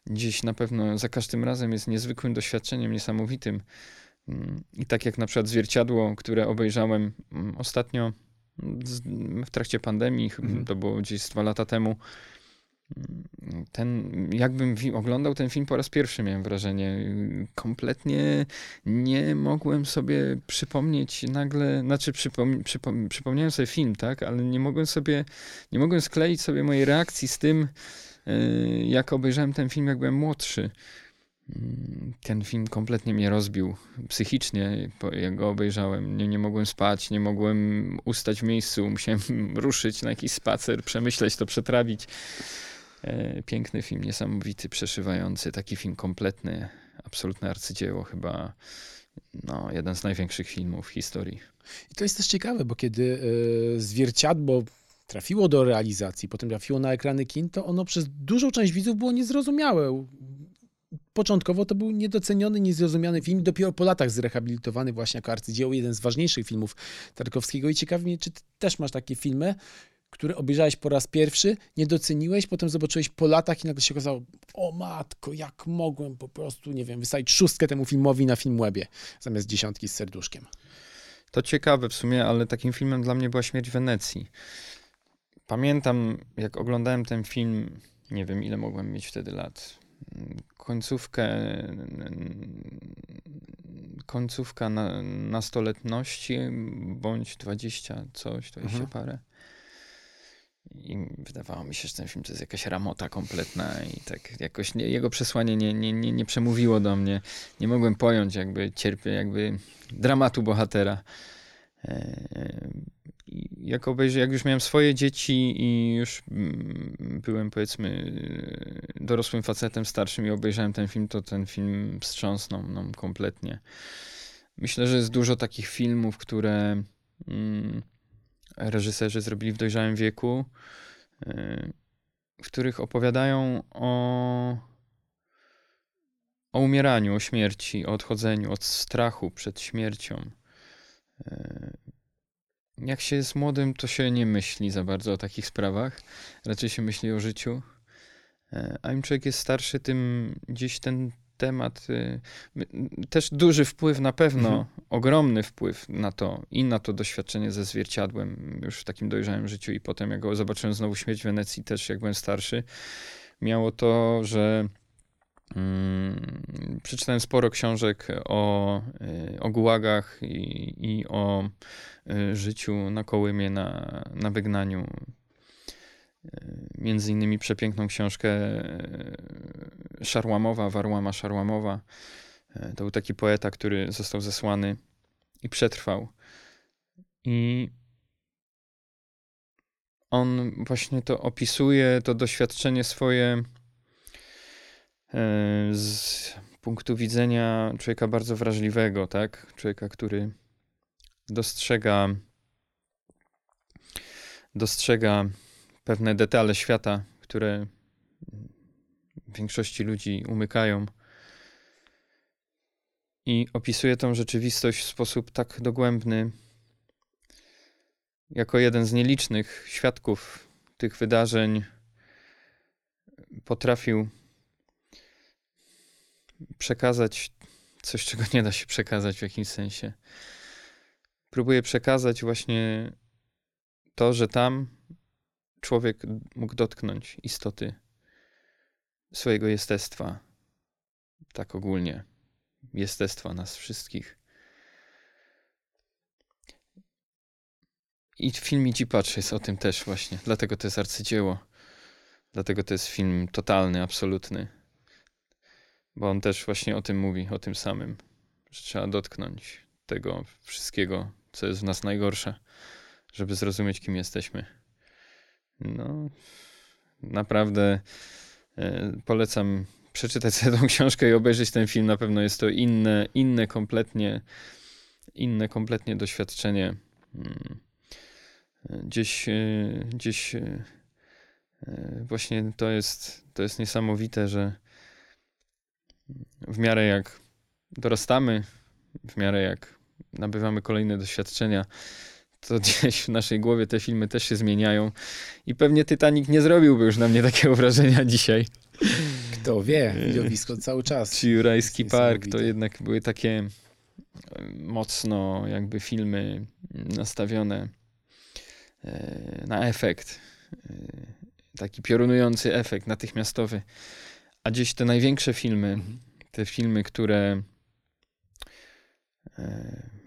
gdzieś na pewno za każdym razem jest niezwykłym doświadczeniem, niesamowitym. Mm, I tak jak na przykład zwierciadło, które obejrzałem ostatnio w trakcie pandemii, mhm. to było gdzieś dwa lata temu, ten, jakbym oglądał ten film po raz pierwszy, miałem wrażenie. Kompletnie nie mogłem sobie przypomnieć nagle, znaczy przypom, przypom, przypomniałem sobie film, tak, ale nie mogłem sobie, nie mogłem skleić sobie mojej reakcji z tym, y, jak obejrzałem ten film, jak byłem młodszy. Ten film kompletnie mnie rozbił psychicznie, jak go obejrzałem. Nie, nie mogłem spać, nie mogłem ustać w miejscu, musiałem [LAUGHS] ruszyć na jakiś spacer, przemyśleć to, przetrawić. E, piękny film, niesamowity, przeszywający, taki film kompletny, absolutne arcydzieło, chyba no, jeden z największych filmów w historii. I to jest też ciekawe, bo kiedy y, zwierciadło trafiło do realizacji, potem trafiło na ekrany kin, to ono przez dużą część widzów było niezrozumiałe. Początkowo to był niedoceniony, niezrozumiany film, dopiero po latach zrehabilitowany właśnie jako arcydzieło, jeden z ważniejszych filmów Tarkowskiego. I ciekawi mnie, czy ty też masz takie filmy, które obejrzałeś po raz pierwszy, nie doceniłeś, potem zobaczyłeś po latach i nagle się okazało, o matko, jak mogłem po prostu, nie wiem, wystawić szóstkę temu filmowi na Filmwebie zamiast dziesiątki z serduszkiem. To ciekawe w sumie, ale takim filmem dla mnie była Śmierć Wenecji. Pamiętam, jak oglądałem ten film, nie wiem ile mogłem mieć wtedy lat. Końcówkę, końcówka na, nastoletności, bądź 20 coś, 20 mhm. parę. I wydawało mi się, że ten film to jest jakaś ramota kompletna i tak jakoś nie, jego przesłanie nie, nie, nie, nie przemówiło do mnie. Nie mogłem pojąć jakby cierpię, jakby dramatu bohatera. E, jak, jak już miałem swoje dzieci i już mm, byłem powiedzmy dorosłym facetem starszym i obejrzałem ten film, to ten film wstrząsnął mną kompletnie. Myślę, że jest dużo takich filmów, które... Mm, reżyserzy zrobili w dojrzałym wieku, y, w których opowiadają o, o umieraniu, o śmierci, o odchodzeniu, od strachu przed śmiercią. Y, jak się jest młodym, to się nie myśli za bardzo o takich sprawach. Raczej się myśli o życiu. Y, a im człowiek jest starszy, tym gdzieś ten temat. Y, też duży wpływ na pewno, mhm. ogromny wpływ na to i na to doświadczenie ze zwierciadłem już w takim dojrzałym życiu i potem jak go zobaczyłem znowu śmierć w Wenecji też jak byłem starszy, miało to, że Hmm, przeczytałem sporo książek o, y, o gułagach i, i o y, życiu na Kołymie, na, na wygnaniu między innymi przepiękną książkę Szarłamowa, Warłama Szarłamowa. E, to był taki poeta, który został zesłany i przetrwał. I on właśnie to opisuje, to doświadczenie swoje e, z punktu widzenia człowieka bardzo wrażliwego, tak? Człowieka, który dostrzega dostrzega pewne detale świata, które większości ludzi umykają. I opisuje tą rzeczywistość w sposób tak dogłębny, jako jeden z nielicznych świadków tych wydarzeń, potrafił przekazać coś, czego nie da się przekazać w jakimś sensie. Próbuje przekazać właśnie to, że tam człowiek mógł dotknąć istoty swojego jestestwa, tak ogólnie, jestestwa nas wszystkich. I film Idzi Patrz jest o tym też właśnie, dlatego to jest arcydzieło. Dlatego to jest film totalny, absolutny. Bo on też właśnie o tym mówi, o tym samym, że trzeba dotknąć tego wszystkiego, co jest w nas najgorsze, żeby zrozumieć, kim jesteśmy. No, naprawdę polecam przeczytać sobie [LAUGHS] tą książkę i obejrzeć ten film. Na pewno jest to inne, inne kompletnie, inne kompletnie doświadczenie. Mm. Gdzieś, e, gdzieś e, E, właśnie to jest, to jest niesamowite, że w miarę jak dorastamy, w miarę jak nabywamy kolejne doświadczenia, to [LAUGHS] gdzieś w naszej głowie te filmy też się zmieniają i pewnie Titanic nie zrobiłby już na mnie takiego [LAUGHS] wrażenia dzisiaj. Kto wie, widowisko cały czas. Czy Jurajski Park to jednak były takie e, mocno jakby filmy nastawione e, na efekt. E, taki piorunujący efekt natychmiastowy. A gdzieś te największe filmy, mhm. te filmy, które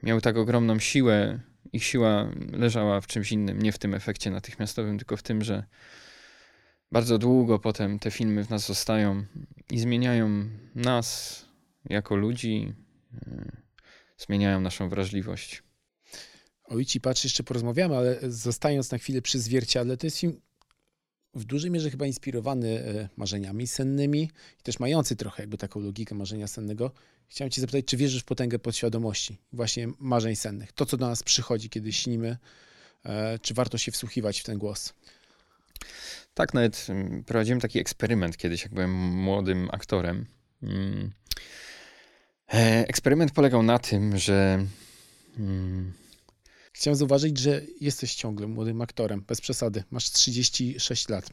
miały tak ogromną siłę, ich siła leżała w czymś innym, nie w tym efekcie natychmiastowym, tylko w tym, że bardzo długo potem te filmy w nas zostają i zmieniają nas jako ludzi, yy, zmieniają naszą wrażliwość. Ojci, patrz, jeszcze porozmawiamy, ale zostając na chwilę przy zwierciadle, to jest film w dużej mierze chyba inspirowany e, marzeniami sennymi i też mający trochę jakby taką logikę marzenia sennego. Chciałem cię zapytać, czy wierzysz w potęgę podświadomości, właśnie marzeń sennych? To, co do nas przychodzi, kiedy śnimy, e, czy warto się wsłuchiwać w ten głos? Tak, nawet mm, prowadziłem taki eksperyment kiedyś, jak byłem młodym aktorem. Mm. E, eksperyment polegał na tym, że mm, Chciałem zauważyć, że jesteś ciągle młodym aktorem, bez przesady. Masz 36 lat.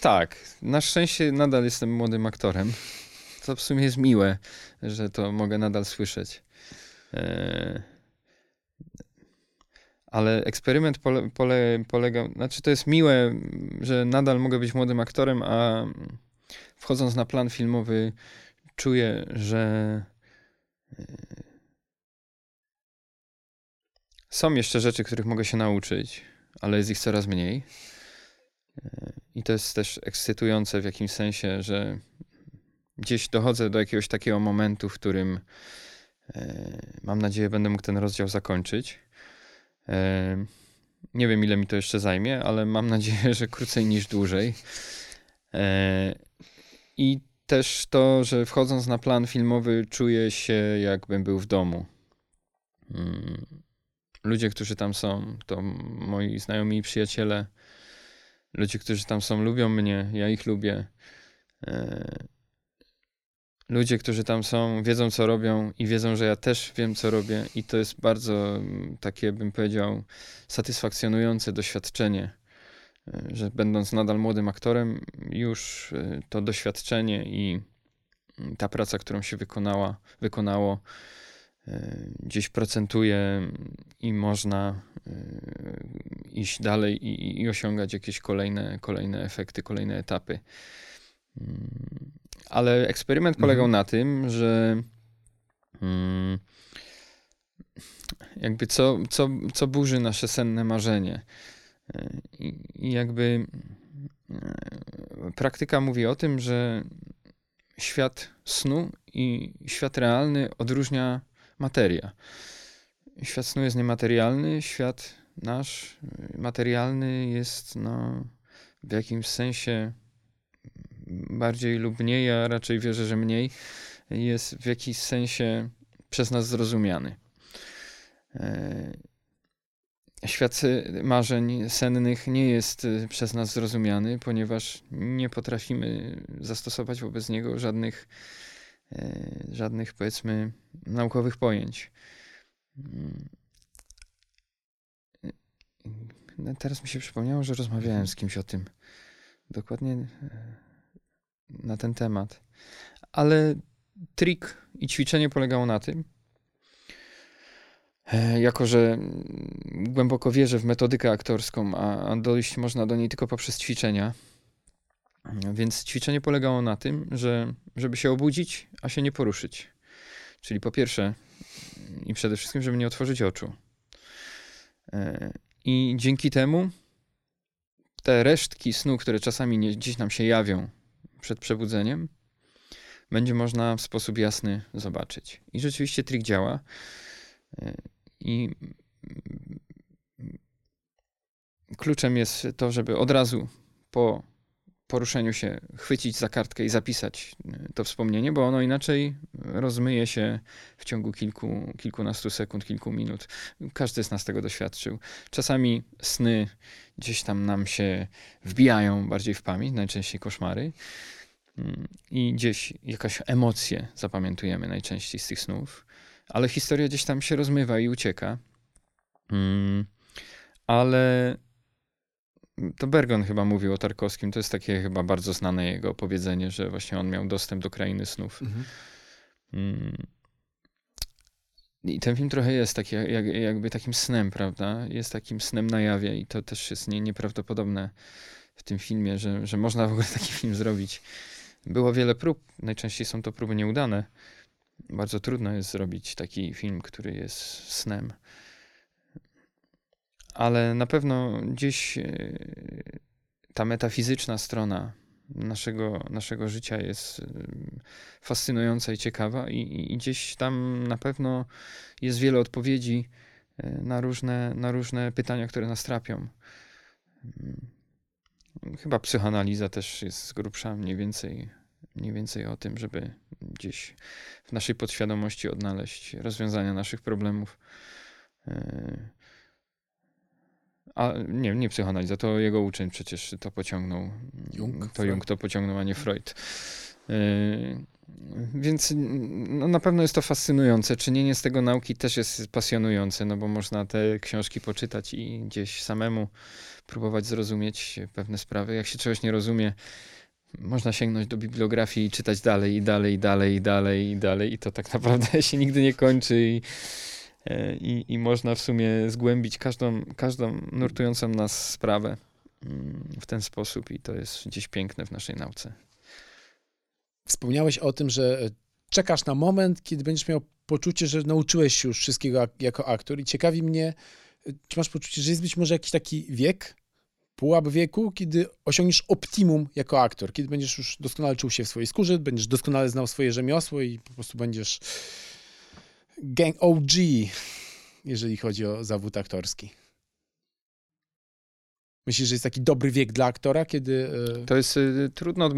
Tak, na szczęście nadal jestem młodym aktorem. To w sumie jest miłe, że to mogę nadal słyszeć. E, ale eksperyment pole, pole, polegał, znaczy to jest miłe, że nadal mogę być młodym aktorem, a wchodząc na plan filmowy czuję, że e, są jeszcze rzeczy, których mogę się nauczyć, ale jest ich coraz mniej. I to jest też ekscytujące w jakimś sensie, że gdzieś dochodzę do jakiegoś takiego momentu, w którym e, mam nadzieję, będę mógł ten rozdział zakończyć. E, nie wiem, ile mi to jeszcze zajmie, ale mam nadzieję, [LAUGHS] że krócej niż dłużej. E, I też to, że wchodząc na plan filmowy, czuję się, jakbym był w domu. Mm ludzie, którzy tam są, to moi znajomi i przyjaciele, ludzie, którzy tam są, lubią mnie, ja ich lubię. E, ludzie, którzy tam są, wiedzą, co robią i wiedzą, że ja też wiem, co robię, i to jest bardzo mm, takie, bym powiedział, satysfakcjonujące doświadczenie, e, że będąc nadal młodym aktorem, już e, to doświadczenie i mm, ta praca, którą się wykonała, wykonało, gdzieś procentuje i można e, iść dalej i, i osiągać jakieś kolejne, kolejne efekty, kolejne etapy. Mm, ale eksperyment polegał mhm. na tym, że mm, jakby co, co, co burzy nasze senne marzenie. E, I, jakby e, praktyka mówi o tym, że świat snu i świat realny odróżnia materia. Świat snu jest niematerialny, świat nasz materialny jest no, w jakimś sensie bardziej lub mniej, ja raczej wierzę, że mniej, jest w jakiś sensie przez nas zrozumiany. E, świat marzeń sennych nie jest przez nas zrozumiany, ponieważ nie potrafimy zastosować wobec niego żadnych E, żadnych, powiedzmy, naukowych pojęć. Mm. Teraz mi się przypomniało, że rozmawiałem z kimś o tym. Dokładnie e, na ten temat. Ale trik i ćwiczenie polegało na tym, e, jako że głęboko wierzę w metodykę aktorską, a dojść można do niej tylko poprzez ćwiczenia, więc ćwiczenie polegało na tym, że żeby się obudzić, a się nie poruszyć. Czyli po pierwsze i przede wszystkim, żeby nie otworzyć oczu. E, I dzięki temu te resztki snu, które czasami gdzieś nam się jawią przed przebudzeniem, będzie można w sposób jasny zobaczyć. I rzeczywiście trik działa. I kluczem jest to, żeby od razu po poruszeniu się chwycić za kartkę i zapisać y, to wspomnienie, bo ono inaczej rozmyje się w ciągu kilku, kilkunastu sekund, kilku minut. Każdy z nas tego doświadczył. Czasami sny gdzieś tam nam się wbijają bardziej w pamięć, najczęściej koszmary. Mm, I gdzieś jakaś emocje zapamiętujemy najczęściej z tych snów, ale historia gdzieś tam się rozmywa i ucieka. Mm, ale to Bergon chyba mówił o Tarkowskim. To jest takie chyba bardzo znane jego powiedzenie, że właśnie on miał dostęp do krainy snów. Mhm. Mm. I ten film trochę jest taki, jak, jakby takim snem, prawda? Jest takim snem na jawie i to też jest nie, nieprawdopodobne w tym filmie, że, że można w ogóle [LAUGHS] taki film zrobić. Było wiele prób, najczęściej są to próby nieudane. Bardzo trudno jest zrobić taki film, który jest snem ale na pewno gdzieś e, ta metafizyczna strona naszego, naszego życia jest e, fascynująca i ciekawa, i, i gdzieś tam na pewno jest wiele odpowiedzi e, na różne, na różne pytania, które nas trapią. Mm. Chyba psychoanaliza też jest z grubsza mniej więcej, mniej więcej o tym, żeby gdzieś w naszej podświadomości odnaleźć rozwiązania naszych problemów. A nie, nie psychoanaliza, to jego uczeń przecież to pociągnął. Jung, to Jung to pociągnął, a nie Freud. Yy, więc no, na pewno jest to fascynujące. Czynienie z tego nauki też jest pasjonujące, no bo można te książki poczytać i gdzieś samemu próbować zrozumieć pewne sprawy. Jak się czegoś nie rozumie, można sięgnąć do bibliografii i czytać dalej, i dalej, i dalej, i dalej, i dalej. I to tak [LAUGHS] naprawdę się nigdy nie kończy. I, E, i, i można w sumie zgłębić każdą, każdą nurtującą nas sprawę mm, w ten sposób i to jest gdzieś piękne w naszej nauce. Wspomniałeś o tym, że e, czekasz na moment, kiedy będziesz miał poczucie, że nauczyłeś się już wszystkiego jako aktor i ciekawi mnie, e, czy masz poczucie, że jest być może jakiś taki wiek, pułap wieku, kiedy osiągniesz optimum jako aktor, kiedy będziesz już doskonale czuł się w swojej skórze, będziesz doskonale znał swoje rzemiosło i po prostu będziesz gang OG, jeżeli chodzi o zawód aktorski. Myślisz, że jest taki dobry wiek dla aktora, kiedy. E, to jest y, trudno.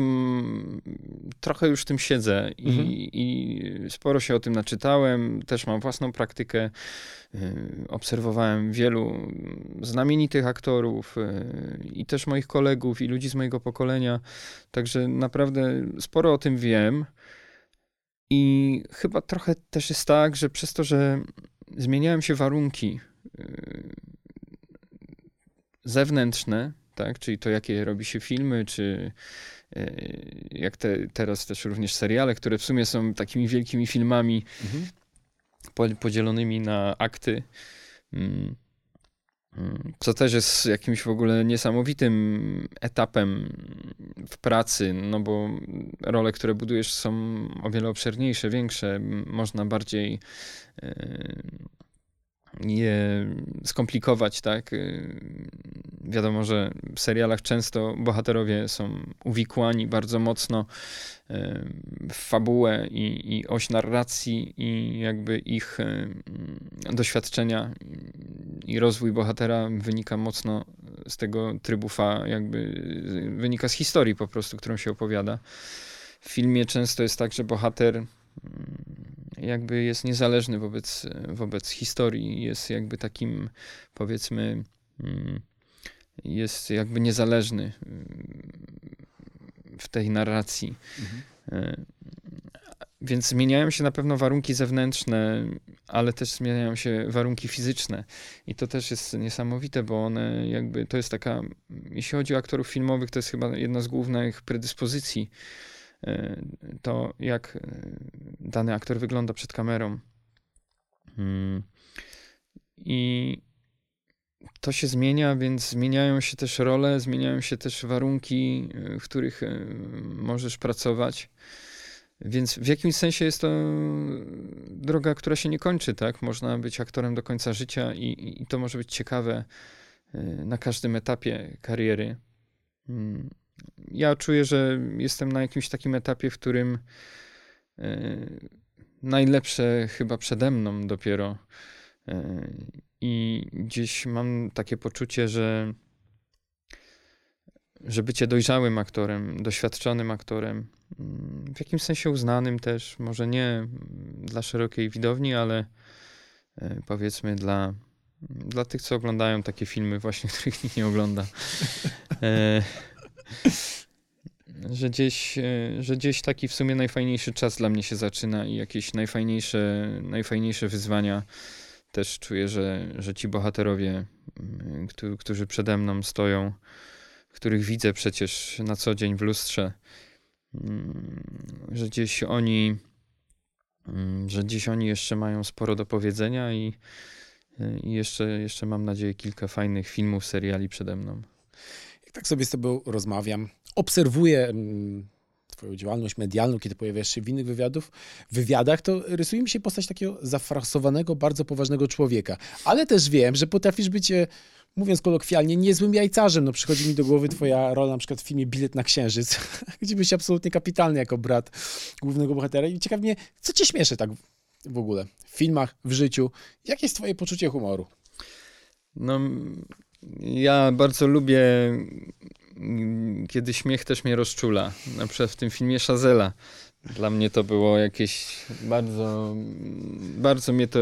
trochę już w tym siedzę i, mhm. i, sporo się o tym naczytałem. Też mam własną praktykę. Y, obserwowałem wielu znamienitych aktorów y, i też moich kolegów i ludzi z mojego pokolenia. Także naprawdę sporo o tym wiem. I chyba trochę też jest tak, że przez to, że zmieniają się warunki yy, zewnętrzne, tak, czyli to, jakie robi się filmy, czy yy, jak te, teraz też również seriale, które w sumie są takimi wielkimi filmami mhm. podzielonymi na akty. Co też jest jakimś w ogóle niesamowitym etapem w pracy, no bo role, które budujesz są o wiele obszerniejsze, większe, można bardziej e, skomplikować, tak? Y, wiadomo, że w serialach często bohaterowie są uwikłani bardzo mocno y, w fabułę i, i oś narracji i jakby ich y, doświadczenia i rozwój bohatera wynika mocno z tego trybu fa, jakby wynika z historii po prostu, którą się opowiada. W filmie często jest tak, że bohater jakby jest niezależny wobec, wobec historii, jest jakby takim, powiedzmy, mm, jest jakby niezależny mm, w tej narracji. Mhm. E, więc zmieniają się na pewno warunki zewnętrzne, ale też zmieniają się warunki fizyczne. I to też jest niesamowite, bo one jakby, to jest taka, jeśli chodzi o aktorów filmowych, to jest chyba jedna z głównych predyspozycji to, jak e, dany aktor wygląda przed kamerą. Hmm. I to się zmienia, więc zmieniają się też role, zmieniają się też warunki, e, w których możesz pracować. Więc w jakimś sensie jest to droga, która się nie kończy, tak? Można być aktorem do końca życia i, i to może być ciekawe na każdym etapie kariery. Ja czuję, że jestem na jakimś takim etapie, w którym e, najlepsze chyba przede mną dopiero. E, I gdzieś mam takie poczucie, że, że bycie dojrzałym aktorem, doświadczonym aktorem, w jakimś sensie uznanym też, może nie dla szerokiej widowni, ale e, powiedzmy dla, dla tych, co oglądają takie filmy właśnie, [LAUGHS] których nikt nie ogląda. Że gdzieś, e, że gdzieś taki w sumie najfajniejszy czas dla mnie się zaczyna i jakieś najfajniejsze, najfajniejsze wyzwania też czuję, że, że ci bohaterowie, którzy przede mną stoją, których widzę przecież na co dzień w lustrze, mm, że gdzieś oni, mm, że gdzieś oni jeszcze mają sporo do powiedzenia i, i jeszcze, jeszcze mam nadzieję kilka fajnych filmów, seriali przede mną. Jak tak sobie z tobą rozmawiam, obserwuję twoją działalność medialną, kiedy pojawiasz się w innych wywiadów, wywiadach, to rysuje mi się postać takiego zafrasowanego, bardzo poważnego człowieka. Ale też wiem, że potrafisz być, e, mówiąc kolokwialnie, niezłym jajcarzem. No przychodzi mi do głowy twoja rola na przykład w filmie Bilet na Księżyc, [LAUGHS] gdzie byś absolutnie kapitalny jako brat głównego bohatera. I ciekawi mnie, co cię śmieszy tak w ogóle w filmach, w życiu? Jakie jest twoje poczucie humoru? No, ja bardzo lubię kiedy śmiech też mnie rozczula. Na przykład w tym filmie Szazela. Dla mnie to było jakieś bardzo, bardzo mnie to,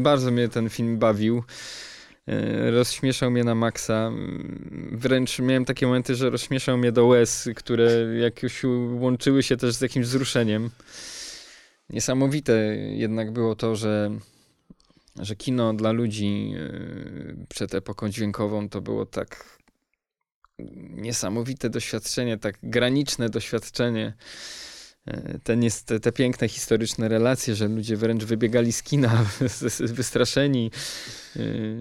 bardzo mnie ten film bawił. E, rozśmieszał mnie na maksa. Wręcz miałem takie momenty, że rozśmieszał mnie do łez, które jakoś łączyły się też z jakimś wzruszeniem. Niesamowite jednak było to, że, że kino dla ludzi e, przed epoką dźwiękową to było tak niesamowite doświadczenie, tak graniczne doświadczenie. E, te, te, te piękne historyczne relacje, że ludzie wręcz wybiegali z kina [LAUGHS] wystraszeni, e,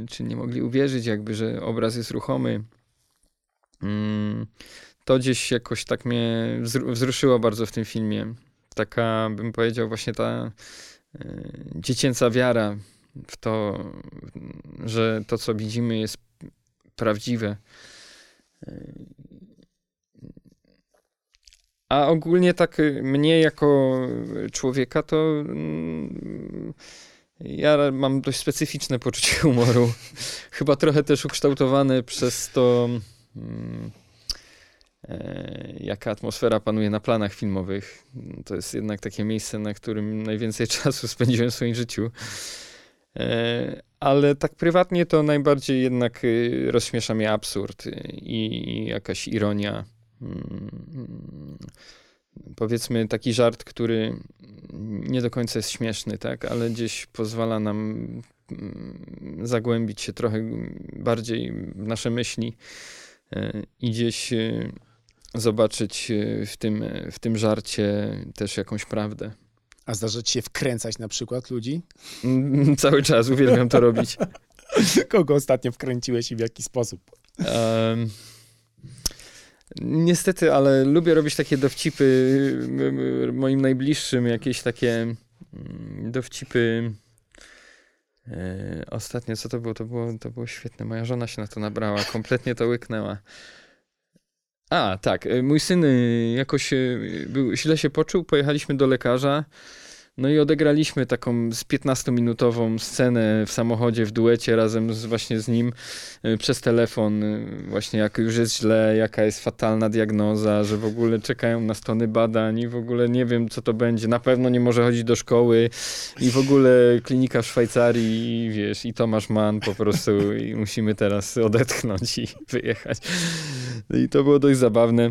czy nie mogli uwierzyć, jakby, że obraz jest ruchomy. Mm, to gdzieś jakoś tak mnie wzruszyło bardzo w tym filmie. Taka, bym powiedział, właśnie ta dziecięca wiara w to, że to, co widzimy, jest prawdziwe. A ogólnie tak y, mnie jako człowieka to mm, ja mam dość specyficzne poczucie [LAUGHS] humoru. Chyba trochę też ukształtowane przez to, mm, e, jaka atmosfera panuje na planach filmowych. To jest jednak takie miejsce, na którym najwięcej [LAUGHS] czasu spędziłem w swoim życiu. E, ale tak prywatnie to najbardziej jednak y, rozśmiesza mnie absurd i jakaś ironia. Mm, powiedzmy taki żart, który nie do końca jest śmieszny, tak, ale gdzieś pozwala nam mm, zagłębić się trochę bardziej w nasze myśli e, i gdzieś y, zobaczyć y, w tym, w tym żarcie też jakąś prawdę. A zdarza ci się wkręcać na przykład ludzi? Mm, [LAUGHS] cały czas uwielbiam to robić. [LAUGHS] Kogo ostatnio wkręciłeś i w jaki sposób? Um, niestety, ale lubię robić takie dowcipy moim najbliższym, jakieś takie mm, dowcipy. E, ostatnio, co to było? To, było? to było świetne. Moja żona się na to nabrała, kompletnie to łyknęła. A, tak. E, mój syn e, jakoś e, był, źle się poczuł, pojechaliśmy do lekarza. No i odegraliśmy taką z 15-minutową scenę w samochodzie, w duecie razem z, właśnie z nim y, przez telefon. Y, właśnie jak już jest źle, jaka jest fatalna diagnoza, że w ogóle czekają na stony badań i w ogóle nie wiem co to będzie. Na pewno nie może chodzić do szkoły i w ogóle klinika w Szwajcarii i wiesz, i Tomasz Mann po prostu i musimy teraz odetchnąć i [LAUGHS] wyjechać. I to było dość zabawne.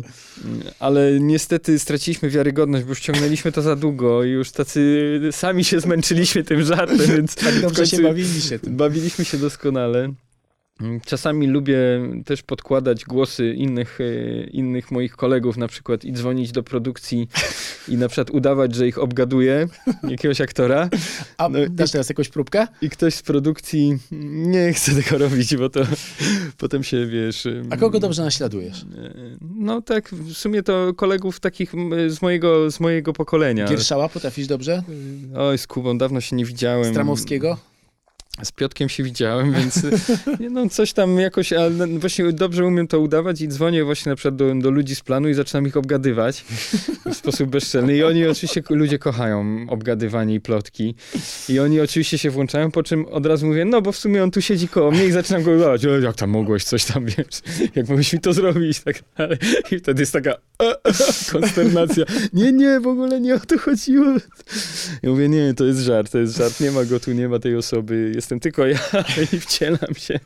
Ale niestety straciliśmy wiarygodność, bo już ciągnęliśmy to za długo i już tacy sami się zmęczyliśmy tym żartem, [LAUGHS] więc... tak dobrze się bawiliście tym. Bawiliśmy się doskonale. Czasami lubię też podkładać głosy innych, e, innych moich kolegów na przykład i dzwonić do produkcji i na przykład udawać, że ich obgaduję, jakiegoś aktora. A no, dasz teraz jakąś próbkę? I ktoś z produkcji nie chce tego robić, bo to potem się, wiesz... A kogo dobrze naśladujesz? E, no tak, w sumie to kolegów takich z mojego, z mojego pokolenia. Gierszała potrafisz dobrze? Oj, z Kubą dawno się nie widziałem. Stramowskiego? Z Piotkiem się widziałem, więc no coś tam jakoś, ale no, właśnie dobrze umiem to udawać i dzwonię właśnie na przykład do, do ludzi z planu i zaczynam ich obgadywać [LAUGHS] w sposób bezczelny. I oni oczywiście, ludzie kochają obgadywanie i plotki. I oni oczywiście się włączają, po czym od razu mówię, no bo w sumie on tu siedzi koło mnie i zaczynam go gadać, jak tam mogłeś, coś tam, wiesz, jak mogłeś mi to zrobić, tak dalej. I wtedy jest taka konsternacja. Nie, nie, w ogóle nie o to chodziło. Ja mówię, nie, to jest żart, to jest żart, nie ma go tu, nie ma tej osoby, jestem tylko ja [LAUGHS] i wcielam się.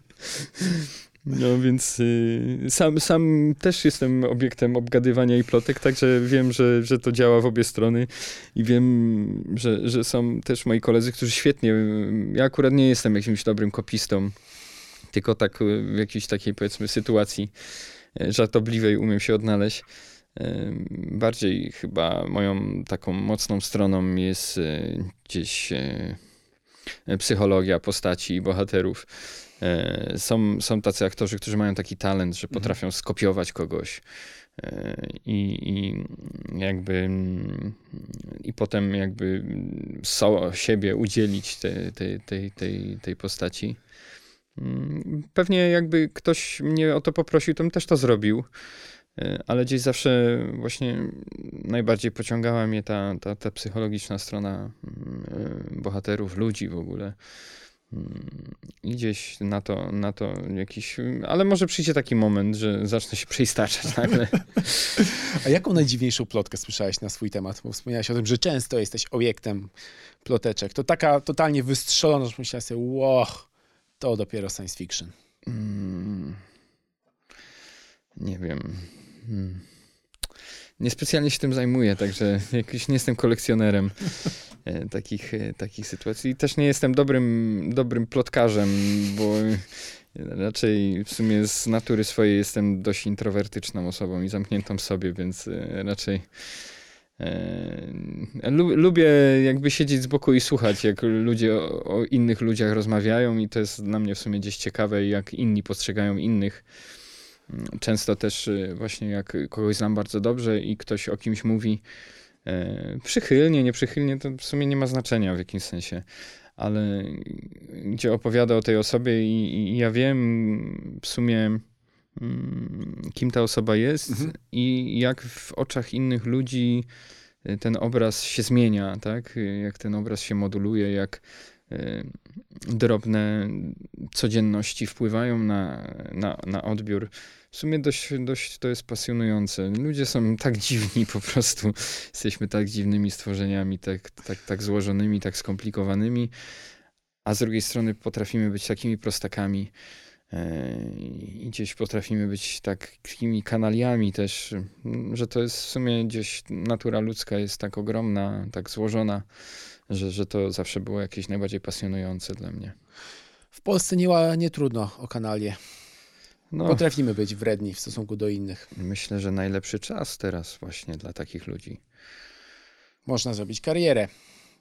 No więc y, sam, sam też jestem obiektem obgadywania i plotek, także wiem, że, że to działa w obie strony i wiem, że, że są też moi koledzy, którzy świetnie, ja akurat nie jestem jakimś dobrym kopistą, tylko tak w jakiejś takiej powiedzmy sytuacji e, żartobliwej umiem się odnaleźć. E, bardziej chyba moją taką mocną stroną jest e, gdzieś psychologia postaci i bohaterów. E, są, są tacy aktorzy, którzy mają taki talent, że mhm. potrafią skopiować kogoś e, i, i jakby i potem jakby so, siebie udzielić te, te, tej, tej, tej postaci. Mm, pewnie jakby ktoś mnie o to poprosił, to bym też to zrobił, e, ale gdzieś zawsze właśnie najbardziej pociągała mnie ta, ta, ta psychologiczna strona mm, bohaterów, ludzi w ogóle. I gdzieś na to, na to jakiś. Ale może przyjdzie taki moment, że zacznę się przeistaczać nagle. [LAUGHS] A jaką najdziwniejszą plotkę słyszałeś na swój temat? Bo wspomniałeś o tym, że często jesteś obiektem ploteczek. To taka totalnie wystrzelona, że myślałem sobie, wow, to dopiero science fiction. Hmm. Nie wiem. Hmm. Niespecjalnie się tym zajmuję, także [LAUGHS] jakiś nie jestem kolekcjonerem. E, takich, e, takich sytuacji. Też nie jestem dobrym, dobrym plotkarzem, bo raczej w sumie z natury swojej jestem dość introwertyczną osobą i zamkniętą w sobie, więc e, raczej lubię jakby siedzieć z boku i słuchać, jak ludzie o, o innych ludziach rozmawiają i to jest dla mnie w sumie gdzieś ciekawe, jak inni postrzegają innych. Często też właśnie jak kogoś znam bardzo dobrze i ktoś o kimś mówi, E, przychylnie, nieprzychylnie, to w sumie nie ma znaczenia w jakimś sensie, ale gdzie opowiada o tej osobie i, i ja wiem w sumie, mm, kim ta osoba jest mhm. i jak w oczach innych ludzi ten obraz się zmienia, tak? Jak ten obraz się moduluje, jak drobne codzienności wpływają na, na, na odbiór w sumie dość, dość to jest pasjonujące. Ludzie są tak dziwni po prostu. Jesteśmy tak dziwnymi stworzeniami, tak, tak, tak złożonymi, tak skomplikowanymi, a z drugiej strony potrafimy być takimi prostakami e, i gdzieś potrafimy być takimi kanaliami też, że to jest w sumie gdzieś natura ludzka jest tak ogromna, tak złożona, że, że to zawsze było jakieś najbardziej pasjonujące dla mnie. W Polsce nie, nie trudno o kanalię. No, Potrafimy być wredni w stosunku do innych. Myślę, że najlepszy czas teraz właśnie dla takich ludzi. Można zrobić karierę,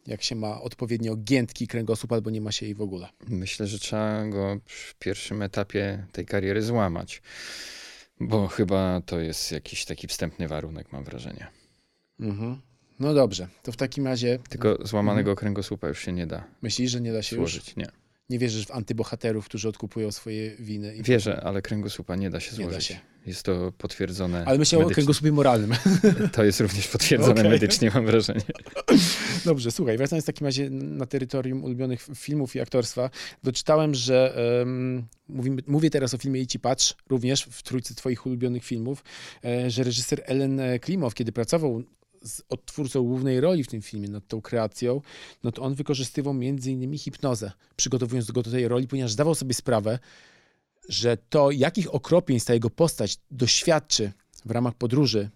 jak się ma odpowiednio giętki kręgosłup albo nie ma się jej w ogóle. Myślę, że trzeba go w pierwszym etapie tej kariery złamać, bo chyba to jest jakiś taki wstępny warunek, mam wrażenie. Mhm. No dobrze, to w takim razie... Tylko złamanego mhm. kręgosłupa już się nie da. Myślisz, że nie da się złożyć? Już? Nie nie wierzysz w antybohaterów, którzy odkupują swoje winy. I Wierzę, ale kręgosłupa nie da się złożyć. Da się. Jest to potwierdzone. Ale myślę medycznie. o kręgosłupie moralnym. [LAUGHS] To jest również potwierdzone okay. medycznie, mam wrażenie. [LAUGHS] Dobrze, słuchaj, wracając w takim razie na terytorium ulubionych filmów i aktorstwa, doczytałem, że um, mówimy, mówię teraz o filmie Idź patrz, również w trójce twoich ulubionych filmów, e, że reżyser Ellen Klimow, kiedy pracował z odtwórcą głównej roli w tym filmie, nad tą kreacją, no to on wykorzystywał między innymi hipnozę, przygotowując go do tej roli, ponieważ zdawał sobie sprawę, że to, jakich okropień ta jego postać doświadczy w ramach podróży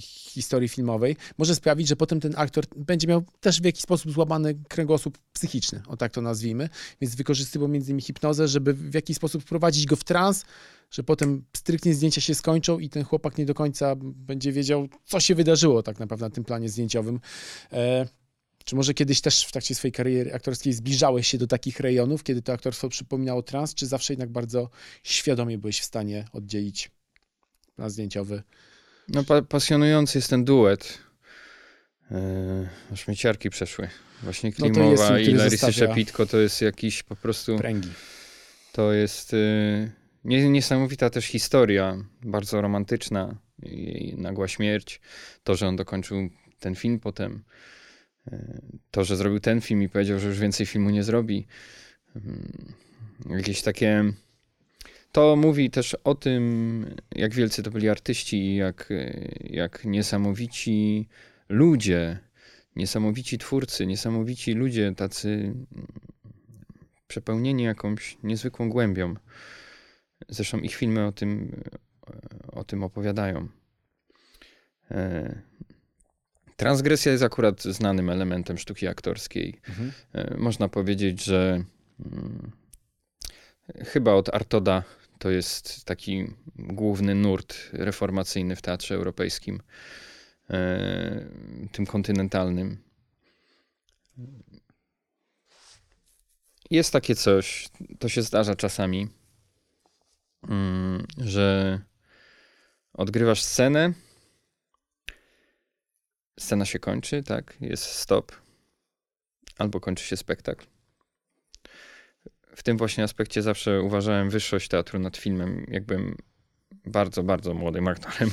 historii filmowej, może sprawić, że potem ten aktor będzie miał też w jakiś sposób złamany kręgosłup psychiczny, o tak to nazwijmy. Więc wykorzystywał między innymi hipnozę, żeby w jakiś sposób wprowadzić go w trans, że potem stricte zdjęcia się skończą i ten chłopak nie do końca będzie wiedział, co się wydarzyło tak naprawdę na tym planie zdjęciowym. E, czy może kiedyś też w trakcie swojej kariery aktorskiej zbliżałeś się do takich rejonów, kiedy to aktorstwo przypominało trans, czy zawsze jednak bardzo świadomie byłeś w stanie oddzielić plan zdjęciowy? No pa pasjonujący jest ten duet Yy, śmieciarki przeszły. Właśnie Klimowa no i zostawia... Szepitko to jest jakiś po prostu... Pręgi. To jest yy, niesamowita też historia, bardzo romantyczna. Jej nagła śmierć, to, że on dokończył ten film potem, yy, to, że zrobił ten film i powiedział, że już więcej filmu nie zrobi. Yy, jakieś takie to mówi też o tym, jak wielcy to byli artyści i jak, jak niesamowici ludzie, niesamowici twórcy, niesamowici ludzie, tacy przepełnieni jakąś niezwykłą głębią. Zresztą ich filmy o tym, o tym opowiadają. E, transgresja jest akurat znanym elementem sztuki aktorskiej. Mhm. E, można powiedzieć, że hmm, chyba od Artoda to jest taki główny nurt reformacyjny w teatrze europejskim, e, tym kontynentalnym. Jest takie coś, to się zdarza czasami, mm, że odgrywasz scenę, scena się kończy, tak, jest stop, albo kończy się spektakl w tym właśnie aspekcie zawsze uważałem wyższość teatru nad filmem. Jakbym bardzo, bardzo młodym aktorem.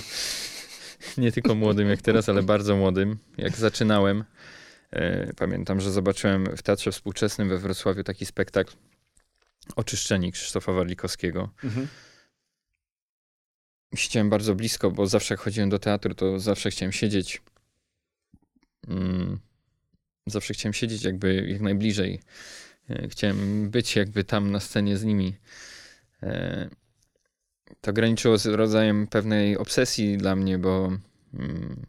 [LAUGHS] Nie tylko młodym jak teraz, ale bardzo młodym. Jak zaczynałem, e, pamiętam, że zobaczyłem w Teatrze Współczesnym we Wrocławiu taki spektakl Oczyszczeni Krzysztofa Warlikowskiego. Mhm. Siedziałem bardzo blisko, bo zawsze jak chodziłem do teatru, to zawsze chciałem siedzieć. Mm, zawsze chciałem siedzieć jakby jak najbliżej chciałem być jakby tam na scenie z nimi. E, to graniczyło z rodzajem pewnej obsesji dla mnie, bo mm,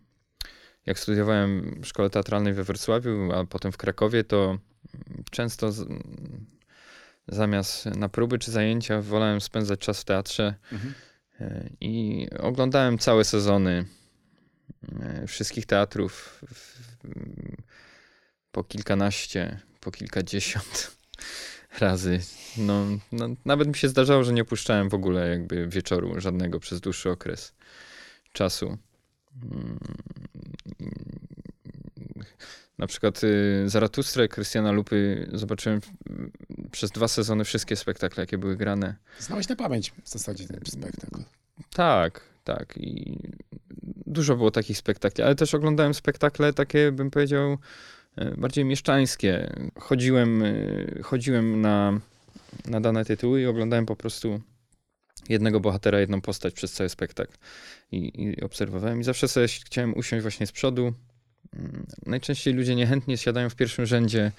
jak studiowałem w szkole teatralnej we Wrocławiu, a potem w Krakowie, to często z, zamiast na próby czy zajęcia wolałem spędzać czas w teatrze mhm. E, i oglądałem całe sezony wszystkich teatrów po kilkanaście, po kilkadziesiąt [LAUGHS] razy. No, no, nawet mi się zdarzało, że nie opuszczałem w ogóle jakby wieczoru żadnego przez dłuższy okres czasu. Mm. Na przykład y, Zaratustrę Krystiana Lupy zobaczyłem przez dwa sezony wszystkie spektakle, jakie były grane. Znałeś na pamięć w zasadzie ten spektakl. Tak, tak. I dużo było takich spektakli, ale też oglądałem spektakle takie, bym powiedział, bardziej mieszczańskie. Chodziłem, e, chodziłem na, na dane tytuły i oglądałem po prostu jednego bohatera, jedną postać przez cały spektakl. I, I, obserwowałem i zawsze sobie chciałem usiąść właśnie z przodu. Mm, najczęściej ludzie niechętnie siadają w pierwszym rzędzie,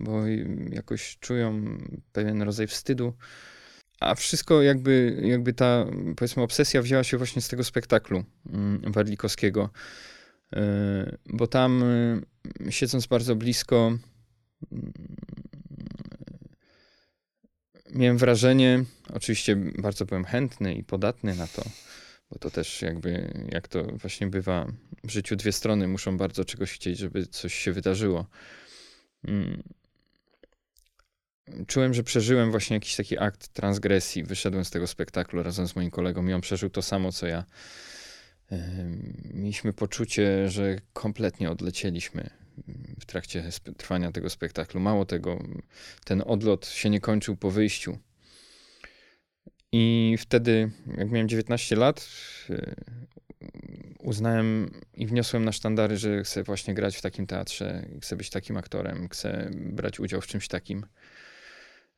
bo jakoś czują pewien rodzaj wstydu. A wszystko jakby, jakby ta, powiedzmy, obsesja wzięła się właśnie z tego spektaklu mm, Warlikowskiego. Bo tam e, siedząc bardzo blisko, mm, miałem wrażenie, oczywiście bardzo byłem chętny i podatny na to, bo to też jakby, jak to właśnie bywa w życiu, dwie strony muszą bardzo czegoś chcieć, żeby coś się wydarzyło. Mm. Czułem, że przeżyłem właśnie jakiś taki akt transgresji. Wyszedłem z tego spektaklu razem z moim kolegą i on przeżył to samo, co ja mieliśmy poczucie, że kompletnie odlecieliśmy w trakcie trwania tego spektaklu. Mało tego, ten odlot się nie kończył po wyjściu. I wtedy, jak miałem 19 lat, y, uznałem i wniosłem na sztandary, że chcę właśnie grać w takim teatrze, chcę być takim aktorem, chcę brać udział w czymś takim.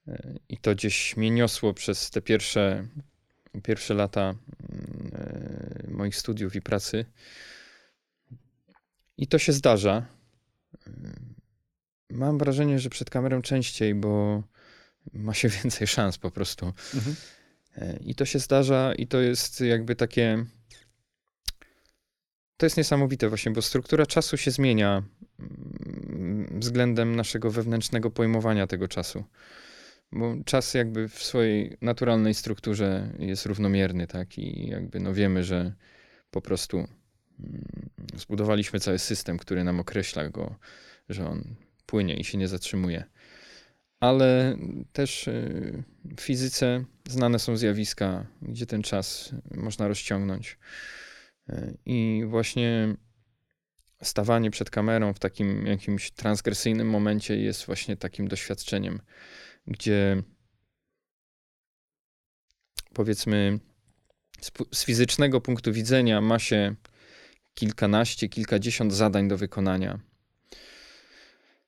Y, I to gdzieś mnie niosło przez te pierwsze pierwsze lata mm, e, moich studiów i pracy. I to się zdarza. E, mam wrażenie, że przed kamerą częściej, bo ma się [LAUGHS] więcej szans po prostu. Mhm. E, I to się zdarza, i to jest jakby takie. To jest niesamowite, właśnie, bo struktura czasu się zmienia mm, względem naszego wewnętrznego pojmowania tego czasu bo czas jakby w swojej naturalnej strukturze jest równomierny, tak? I jakby no wiemy, że po prostu mm, zbudowaliśmy cały system, który nam określa go, że on płynie i się nie zatrzymuje. Ale też y, w fizyce znane są zjawiska, gdzie ten czas można rozciągnąć. Y, I właśnie stawanie przed kamerą w takim jakimś transgresyjnym momencie jest właśnie takim doświadczeniem, gdzie powiedzmy z, z fizycznego punktu widzenia ma się kilkanaście, kilkadziesiąt zadań do wykonania,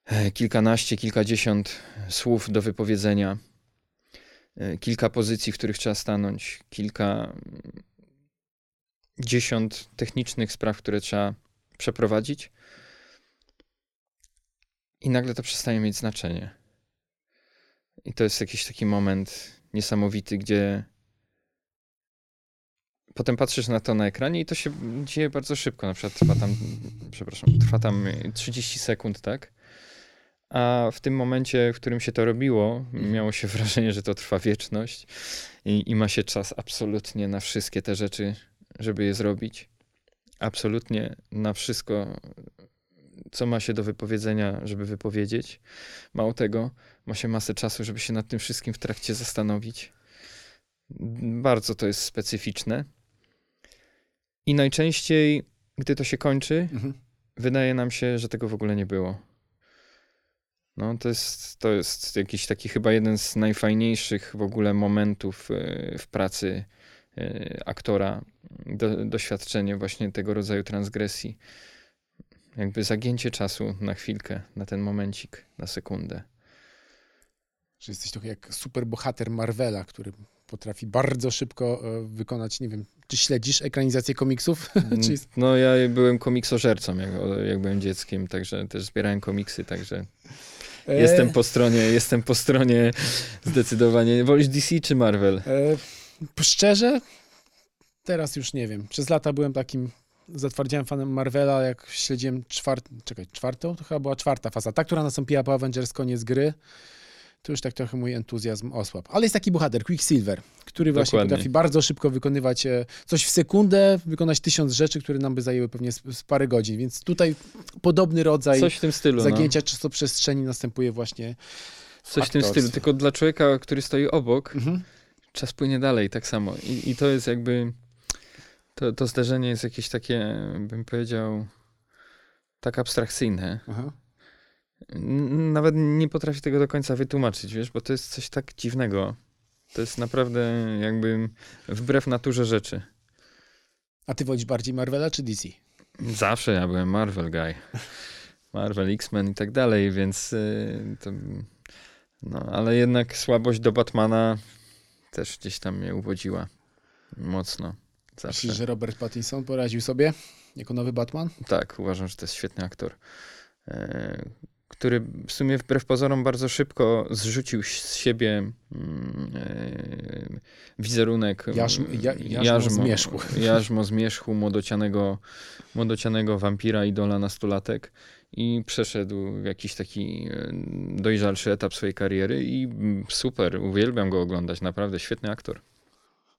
e, kilkanaście, kilkadziesiąt słów do wypowiedzenia, e, kilka pozycji, w których trzeba stanąć, kilka dziesiąt technicznych spraw, które trzeba przeprowadzić. I nagle to przestaje mieć znaczenie. I to jest jakiś taki moment niesamowity, gdzie potem patrzysz na to na ekranie i to się dzieje bardzo szybko. Na przykład trwa tam, przepraszam, trwa tam 30 sekund, tak? A w tym momencie, w którym się to robiło, mhm. miało się [LAUGHS] wrażenie, że to trwa wieczność i, i ma się czas absolutnie na wszystkie te rzeczy, żeby je zrobić. Absolutnie na wszystko, co ma się do wypowiedzenia, żeby wypowiedzieć. Mało tego, ma się masę czasu, żeby się nad tym wszystkim w trakcie zastanowić. Bardzo to jest specyficzne. I najczęściej, gdy to się kończy, mhm. wydaje nam się, że tego w ogóle nie było. No, to jest, to jest jakiś taki chyba jeden z najfajniejszych w ogóle momentów e, w pracy e, aktora. Do, doświadczenie właśnie tego rodzaju transgresji. Jakby zagięcie czasu na chwilkę, na ten momencik, na sekundę. Że jesteś trochę jak super bohater Marvela, który potrafi bardzo szybko e, wykonać, nie wiem, czy śledzisz ekranizację komiksów? [LAUGHS] No ja byłem komiksożercą, jak, jak byłem dzieckiem, także też zbierałem komiksy, także e... jestem po stronie, jestem po stronie zdecydowanie. Wolisz DC czy Marvel? E... Szczerze? Teraz już nie wiem. Przez lata byłem takim zatwardziałem fanem Marvela, jak śledziłem czwart... czekaj, czwartą? To chyba była czwarta faza. Ta, która nastąpiła po Avengers koniec gry to już tak trochę mój entuzjazm osłabł. Ale jest taki bohater, Quicksilver, który właśnie Dokładnie. potrafi bardzo szybko wykonywać e, coś w sekundę, wykonać tysiąc rzeczy, które nam by zajęły pewnie z, parę godzin. Więc tutaj podobny rodzaj coś w tym stylu, zagięcia no. czasoprzestrzeni następuje właśnie w Coś w tym stylu, tylko dla człowieka, który stoi obok, mhm. czas płynie dalej tak samo. I, i to jest jakby, to, to zdarzenie jest jakieś takie, bym powiedział, tak abstrakcyjne. Aha nawet nie potrafię tego do końca wytłumaczyć, wiesz, bo to jest coś tak dziwnego. To jest naprawdę jakby wbrew naturze rzeczy. A ty wolisz bardziej Marvela czy DC? Zawsze ja byłem Marvel guy. Marvel, X-Men i tak dalej, więc yy, to, no, ale jednak słabość do Batmana też gdzieś tam mnie uwodziła mocno. Zawsze. Myślisz, że Robert Pattinson poradził sobie jako nowy Batman? Tak, uważam, że to jest świetny aktor. Yy, który w sumie wbrew pozorom bardzo szybko zrzucił z siebie yy, wizerunek jarzm, ja, jarzmo, jarzmo zmierzchu. [LAUGHS] Jarzmo zmierzchu młodocianego, młodocianego wampira, idola nastolatek i przeszedł w jakiś taki e, dojrzalszy etap swojej kariery i super, uwielbiam go oglądać, naprawdę świetny aktor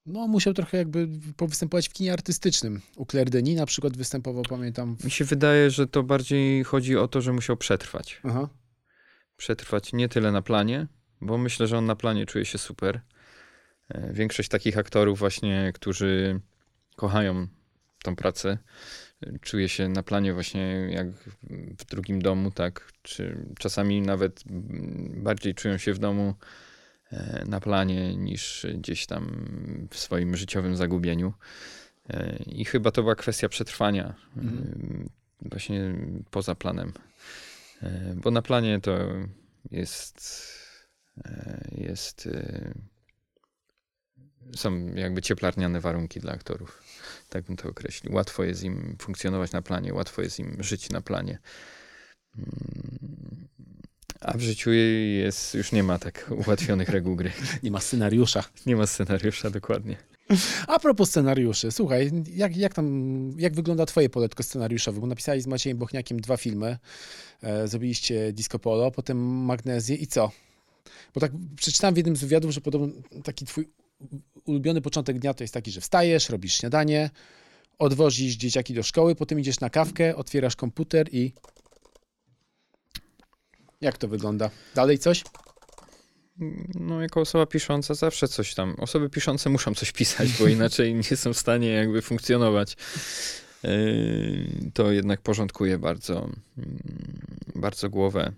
no, musiał trochę jakby powystępować w kinie artystycznym. U Claire Denis na przykład występował, pamiętam. W... Mi się wydaje, że to bardziej chodzi o to, że musiał przetrwać. Aha. Przetrwać nie tyle na planie, bo myślę, że on na planie czuje się super. E, większość takich aktorów właśnie, którzy kochają tą pracę, czuje się na planie właśnie jak w drugim domu, tak? Czy czasami nawet bardziej czują się w domu na planie niż gdzieś tam w swoim życiowym zagubieniu. E, I chyba to była kwestia przetrwania mhm. E, właśnie poza planem. Bo na planie to jest jest są jakby cieplarniane warunki dla aktorów. Tak bym to określił. Łatwo jest im funkcjonować na planie, łatwo jest im żyć na planie. A w życiu jest, już nie ma tak ułatwionych reguł gry. Nie ma scenariusza. Nie ma scenariusza, dokładnie. A propos scenariuszy, słuchaj, jak, jak tam, jak wygląda twoje poletko scenariuszowe? Bo napisałeś z Maciejem Bochniakiem dwa filmy, e, zrobiliście Disco Polo, potem Magnezję i co? Bo tak przeczytałem w jednym z wywiadów, że podobno taki twój ulubiony początek dnia to jest taki, że wstajesz, robisz śniadanie, odwozisz dzieciaki do szkoły, potem idziesz na kawkę, otwierasz komputer i jak to wygląda? Dalej coś? No, jako osoba pisząca zawsze coś tam. Osoby piszące muszą coś pisać, bo [LAUGHS] inaczej nie są w stanie jakby funkcjonować. to jednak porządkuje bardzo, mm, bardzo głowę.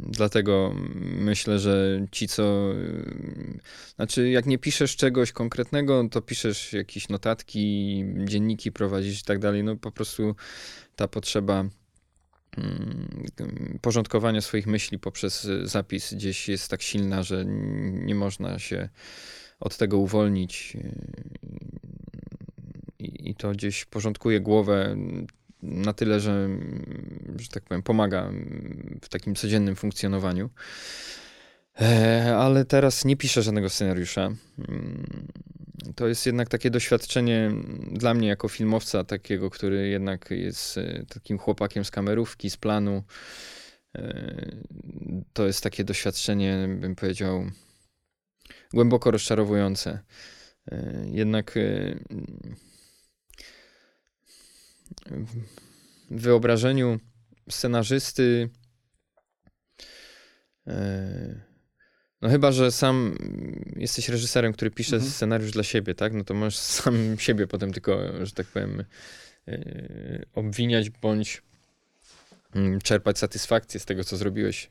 Dlatego myślę, że ci, co. Znaczy, jak nie piszesz czegoś konkretnego, to piszesz jakieś notatki, dzienniki prowadzisz i tak dalej. No po prostu ta potrzeba mm, porządkowania swoich myśli poprzez zapis gdzieś jest tak silna, że nie można się od tego uwolnić. I, to gdzieś porządkuje głowę na tyle, że, że tak powiem, pomaga w takim codziennym funkcjonowaniu. E, ale teraz nie piszę żadnego scenariusza. To jest jednak takie doświadczenie dla mnie jako filmowca, takiego, który jednak jest e, takim chłopakiem z kamerówki, z planu. E, to jest takie doświadczenie, bym powiedział, głęboko rozczarowujące. Jednak w wyobrażeniu scenarzysty. E, no chyba, że sam jesteś reżyserem, który pisze mhm. scenariusz dla siebie, tak? No to możesz sam siebie potem tylko, że tak powiem, e, obwiniać bądź mm, czerpać satysfakcję z tego, co zrobiłeś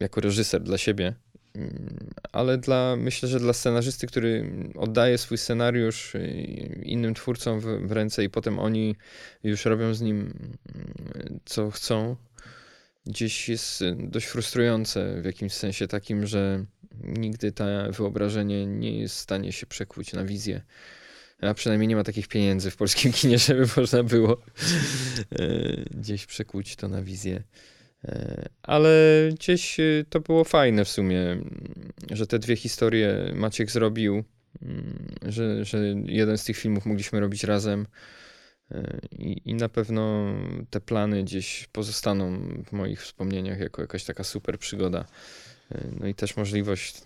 jako reżyser dla siebie. Mm, ale dla, myślę, że dla scenarzysty, który oddaje swój scenariusz y, innym twórcom w, w, ręce i potem oni już robią z nim mm, co chcą, gdzieś jest dość frustrujące w jakimś sensie takim, że nigdy to wyobrażenie nie jest w stanie się przekuć na wizję. A przynajmniej nie ma takich pieniędzy w polskim kinie, [LAUGHS] żeby można było y, gdzieś przekuć to na wizję. E, ale gdzieś e, to było fajne w sumie, że te dwie historie Maciek zrobił, mm, że, że jeden z tych filmów mogliśmy robić razem. E, I, I na pewno te plany gdzieś pozostaną w moich wspomnieniach jako jakaś taka super przygoda. No i też możliwość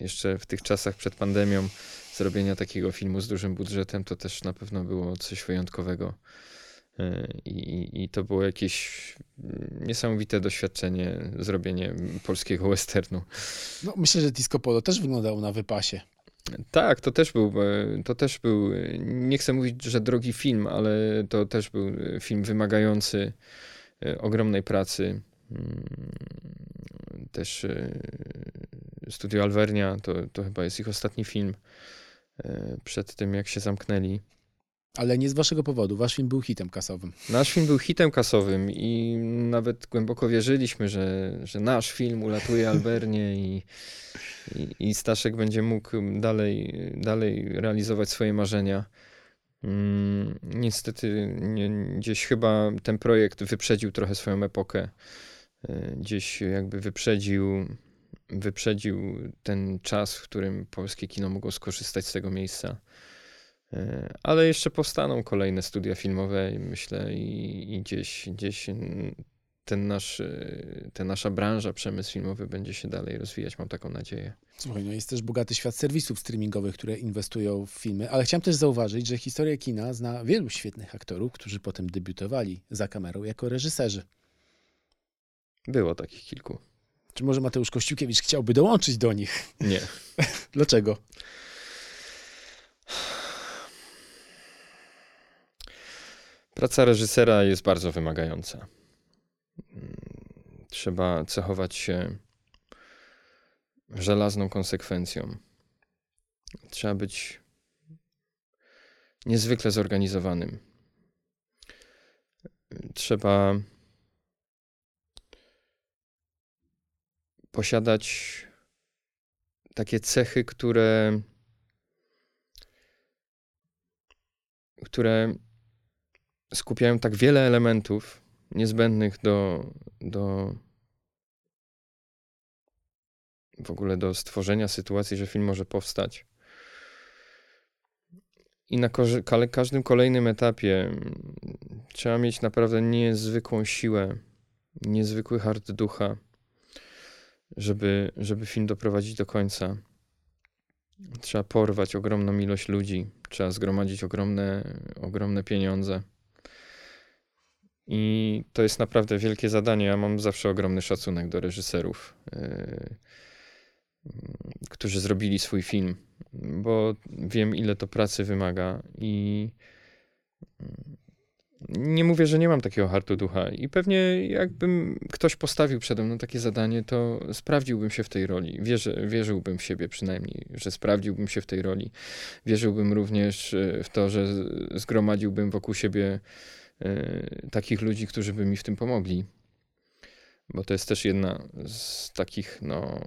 jeszcze w tych czasach przed pandemią zrobienia takiego filmu z dużym budżetem, to też na pewno było coś wyjątkowego. I, I, to było jakieś niesamowite doświadczenie, zrobienie polskiego westernu. No, myślę, że Disco Polo też wyglądało na wypasie. Tak, to też był, to też był, nie chcę mówić, że drogi film, ale to też był film wymagający e, ogromnej pracy. Mm, też e, Studio Alvernia, to, to chyba jest ich ostatni film e, przed tym, jak się zamknęli. Ale nie z waszego powodu. Wasz film był hitem kasowym. Nasz film był hitem kasowym i nawet głęboko wierzyliśmy, że, że nasz film ulatuje Albernie i, i, i Staszek będzie mógł dalej, dalej realizować swoje marzenia. Mm, niestety nie, gdzieś chyba ten projekt wyprzedził trochę swoją epokę. E, gdzieś jakby wyprzedził, wyprzedził ten czas, w którym polskie kino mogło skorzystać z tego miejsca. E, ale jeszcze powstaną kolejne studia filmowe, myślę, i, i gdzieś, gdzieś ten nasz, e, ta nasza branża, przemysł filmowy będzie się dalej rozwijać, mam taką nadzieję. Słuchaj, no jest też bogaty świat serwisów streamingowych, które inwestują w filmy, ale chciałem też zauważyć, że historia kina zna wielu świetnych aktorów, którzy potem debiutowali za kamerą jako reżyserzy. Było takich kilku. Czy może Mateusz Kościukiewicz chciałby dołączyć do nich? Nie. [LAUGHS] Dlaczego? Praca reżysera jest bardzo wymagająca. Trzeba cechować się żelazną konsekwencją. Trzeba być niezwykle zorganizowanym. Trzeba posiadać takie cechy, które, które skupiają tak wiele elementów niezbędnych do, do w ogóle do stworzenia sytuacji, że film może powstać. I na każdym kolejnym etapie mm, trzeba mieć naprawdę niezwykłą siłę, niezwykły hard ducha, żeby, żeby film doprowadzić do końca. Trzeba porwać ogromną ilość ludzi, trzeba zgromadzić ogromne, ogromne pieniądze. I to jest naprawdę wielkie zadanie. Ja mam zawsze ogromny szacunek do reżyserów, yy, którzy zrobili swój film, bo wiem, ile to pracy wymaga. I nie mówię, że nie mam takiego hartu ducha i pewnie jakbym ktoś postawił przede mną takie zadanie, to sprawdziłbym się w tej roli. Wierzę, wierzyłbym w siebie przynajmniej, że sprawdziłbym się w tej roli. Wierzyłbym również e, w to, że zgromadziłbym wokół siebie takich ludzi, którzy by mi w tym pomogli. Bo to jest też jedna z takich, no,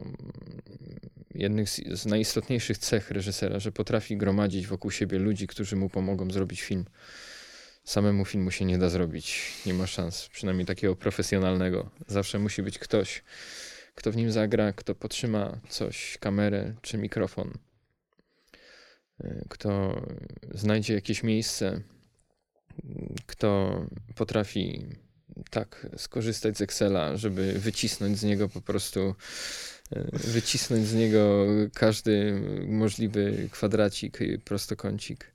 jednych z, z najistotniejszych cech reżysera, że potrafi gromadzić wokół siebie ludzi, którzy mu pomogą zrobić film samemu filmu się nie da zrobić. Nie ma szans, przynajmniej takiego profesjonalnego. Zawsze musi być ktoś, kto w nim zagra, kto potrzyma coś, kamerę czy mikrofon, e, kto znajdzie jakieś miejsce, kto potrafi tak skorzystać z Excela, żeby wycisnąć z niego po prostu e, wycisnąć z niego każdy możliwy kwadracik, prostokącik.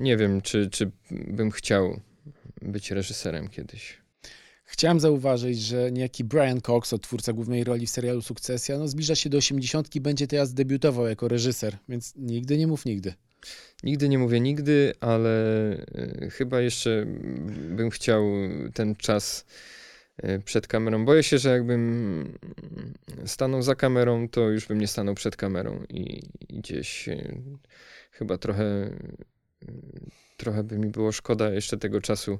nie wiem, czy, czy bym chciał być reżyserem kiedyś. Chciałem zauważyć, że niejaki Brian Cox, twórca głównej roli w serialu Sukcesja, no zbliża się do osiemdziesiątki i będzie teraz debiutował jako reżyser, więc nigdy nie mów nigdy. Nigdy nie mówię nigdy, ale e, chyba jeszcze bym chciał ten czas e, przed kamerą. Boję się, że jakbym stanął za kamerą, to już bym nie stanął przed kamerą i gdzieś e, chyba trochę trochę by mi było szkoda jeszcze tego czasu,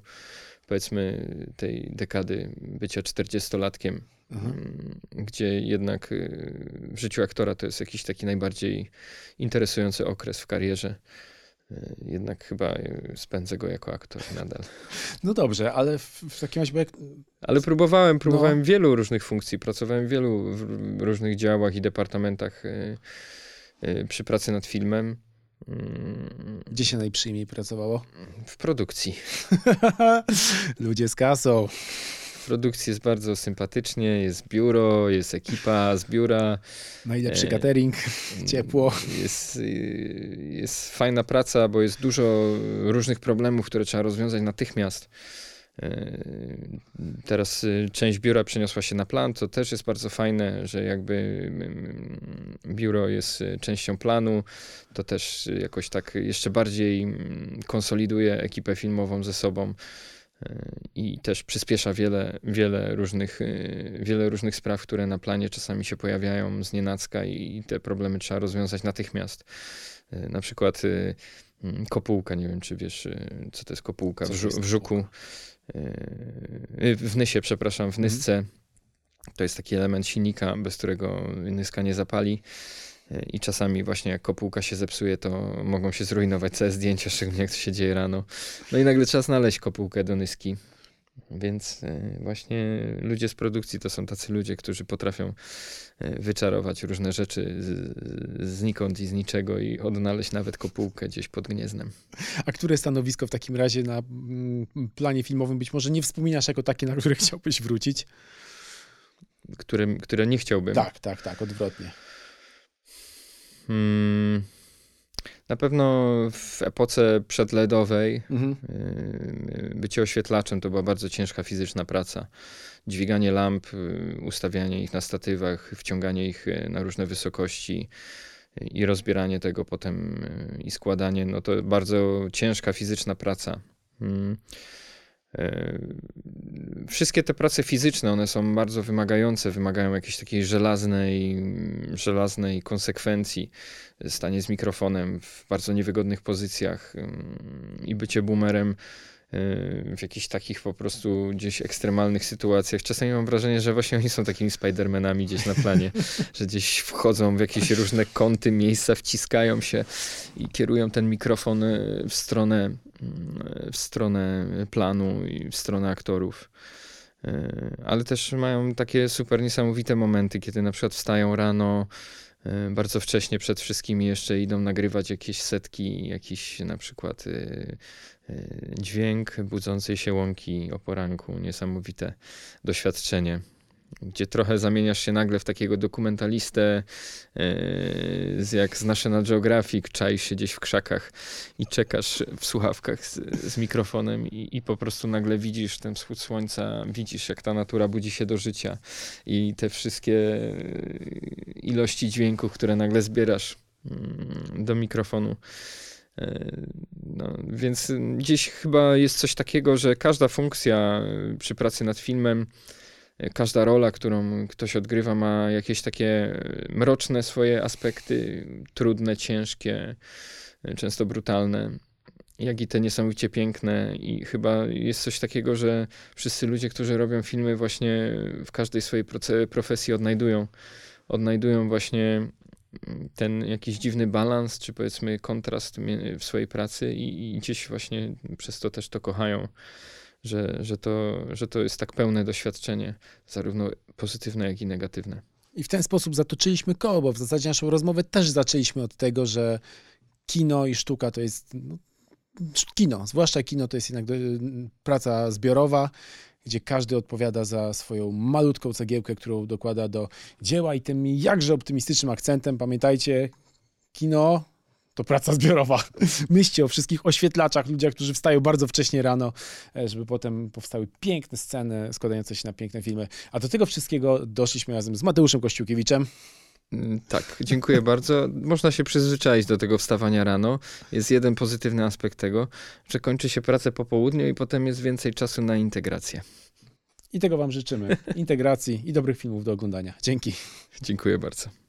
powiedzmy, tej dekady bycia 40-latkiem, mhm. Mm, gdzie jednak y, w życiu aktora to jest jakiś taki najbardziej interesujący okres w karierze. Y, jednak chyba y, spędzę go jako aktor nadal. [LAUGHS] No dobrze, ale w, w takim razie. Jak... Ale próbowałem, próbowałem no. wielu różnych funkcji, pracowałem w wielu w różnych działach i departamentach przy pracy nad filmem. Gdzie się najprzyjemniej pracowało? W produkcji. [LAUGHS] Ludzie z kasą. W produkcji jest bardzo sympatycznie, jest biuro, jest ekipa z biura. Najlepszy e, catering, ciepło. Jest, jest fajna praca, bo jest dużo różnych problemów, które trzeba rozwiązać natychmiast. E, teraz y, część biura przeniosła się na plan, to też jest bardzo fajne, że jakby biuro jest y, częścią planu, to też jakoś tak jeszcze bardziej konsoliduje ekipę filmową ze sobą e, i też przyspiesza wiele, wiele, różnych, y, wiele różnych spraw, które na planie czasami się pojawiają z nienacka i te problemy trzeba rozwiązać natychmiast. E, na przykład kopułka, nie wiem czy wiesz, co to jest kopułka w, w żuku. Yy, w Nysie, przepraszam, w mhm. Nysce. To jest taki element silnika, bez którego Nyska nie zapali. Yy, I czasami właśnie jak kopułka się zepsuje, to mogą się zrujnować całe zdjęcia, szczególnie jak to się dzieje rano. No i nagle trzeba znaleźć kopułkę do Nyski. Więc e, właśnie ludzie z produkcji to są tacy ludzie, którzy potrafią e, wyczarować różne rzeczy znikąd i z niczego i odnaleźć nawet kopułkę gdzieś pod gniezdem. A które stanowisko w takim razie na mm, planie filmowym być może nie wspominasz jako takie, na które [LAUGHS] chciałbyś wrócić? Które, które nie chciałbym? Tak, tak, tak, odwrotnie. Hmm. Na pewno w epoce przedledowej mhm. Y, bycie oświetlaczem to była bardzo ciężka fizyczna praca. Dźwiganie lamp, y, ustawianie ich na statywach, wciąganie ich y, na różne wysokości i rozbieranie tego potem i składanie, no to bardzo ciężka fizyczna praca. Wszystkie te prace fizyczne, one są bardzo wymagające, wymagają jakiejś takiej żelaznej, żelaznej konsekwencji. Stanie z mikrofonem w bardzo niewygodnych pozycjach i bycie boomerem w jakichś takich po prostu gdzieś ekstremalnych sytuacjach. Czasami mam wrażenie, że właśnie oni są takimi Spidermanami gdzieś na planie, [LAUGHS] że gdzieś wchodzą w jakieś różne kąty, miejsca, wciskają się i kierują ten mikrofon y, w stronę, mm, w stronę planu i w stronę aktorów. Y, ale też mają takie super niesamowite momenty, kiedy na przykład wstają rano, y, bardzo wcześnie przed wszystkimi jeszcze idą nagrywać jakieś setki, jakiś na przykład Y, dźwięk budzącej się łąki o poranku, niesamowite doświadczenie gdzie trochę zamieniasz się nagle w takiego dokumentalistę, yy, jak z National Geographic, czaisz się gdzieś w krzakach i czekasz w słuchawkach z, z mikrofonem i, i, po prostu nagle widzisz ten wschód słońca, widzisz jak ta natura budzi się do życia i te wszystkie y, ilości dźwięków, które nagle zbierasz mm, do mikrofonu. E, no, więc gdzieś chyba jest coś takiego, że każda funkcja przy pracy nad filmem, każda rola, którą ktoś odgrywa, ma jakieś takie mroczne swoje aspekty, trudne, ciężkie, często brutalne jak i te niesamowicie piękne. I chyba jest coś takiego, że wszyscy ludzie, którzy robią filmy, właśnie w każdej swojej profesji odnajdują, odnajdują właśnie ten jakiś dziwny balans, czy powiedzmy kontrast w swojej pracy i, i gdzieś właśnie przez to też to kochają. Że, że, to, że to jest tak pełne doświadczenie, zarówno pozytywne, jak i negatywne. I w ten sposób zatoczyliśmy koło, bo w zasadzie naszą rozmowę też zaczęliśmy od tego, że kino i sztuka to jest no, kino, zwłaszcza kino to jest jednak y, praca zbiorowa, gdzie każdy odpowiada za swoją malutką cegiełkę, którą dokłada do dzieła i tym jakże optymistycznym akcentem. Pamiętajcie, kino to praca zbiorowa. [LAUGHS] Myślcie o wszystkich oświetlaczach, ludziach, którzy wstają bardzo wcześnie rano, e, żeby potem powstały piękne sceny składające się na piękne filmy. A do tego wszystkiego doszliśmy razem z Mateuszem Kościółkiewiczem. Mm, tak, dziękuję bardzo. Można się przyzwyczaić do tego wstawania rano. Jest jeden pozytywny aspekt tego, że kończy się pracę po południu i potem jest więcej czasu na integrację. I tego Wam życzymy. Integracji i dobrych filmów do oglądania. Dzięki. Dziękuję bardzo.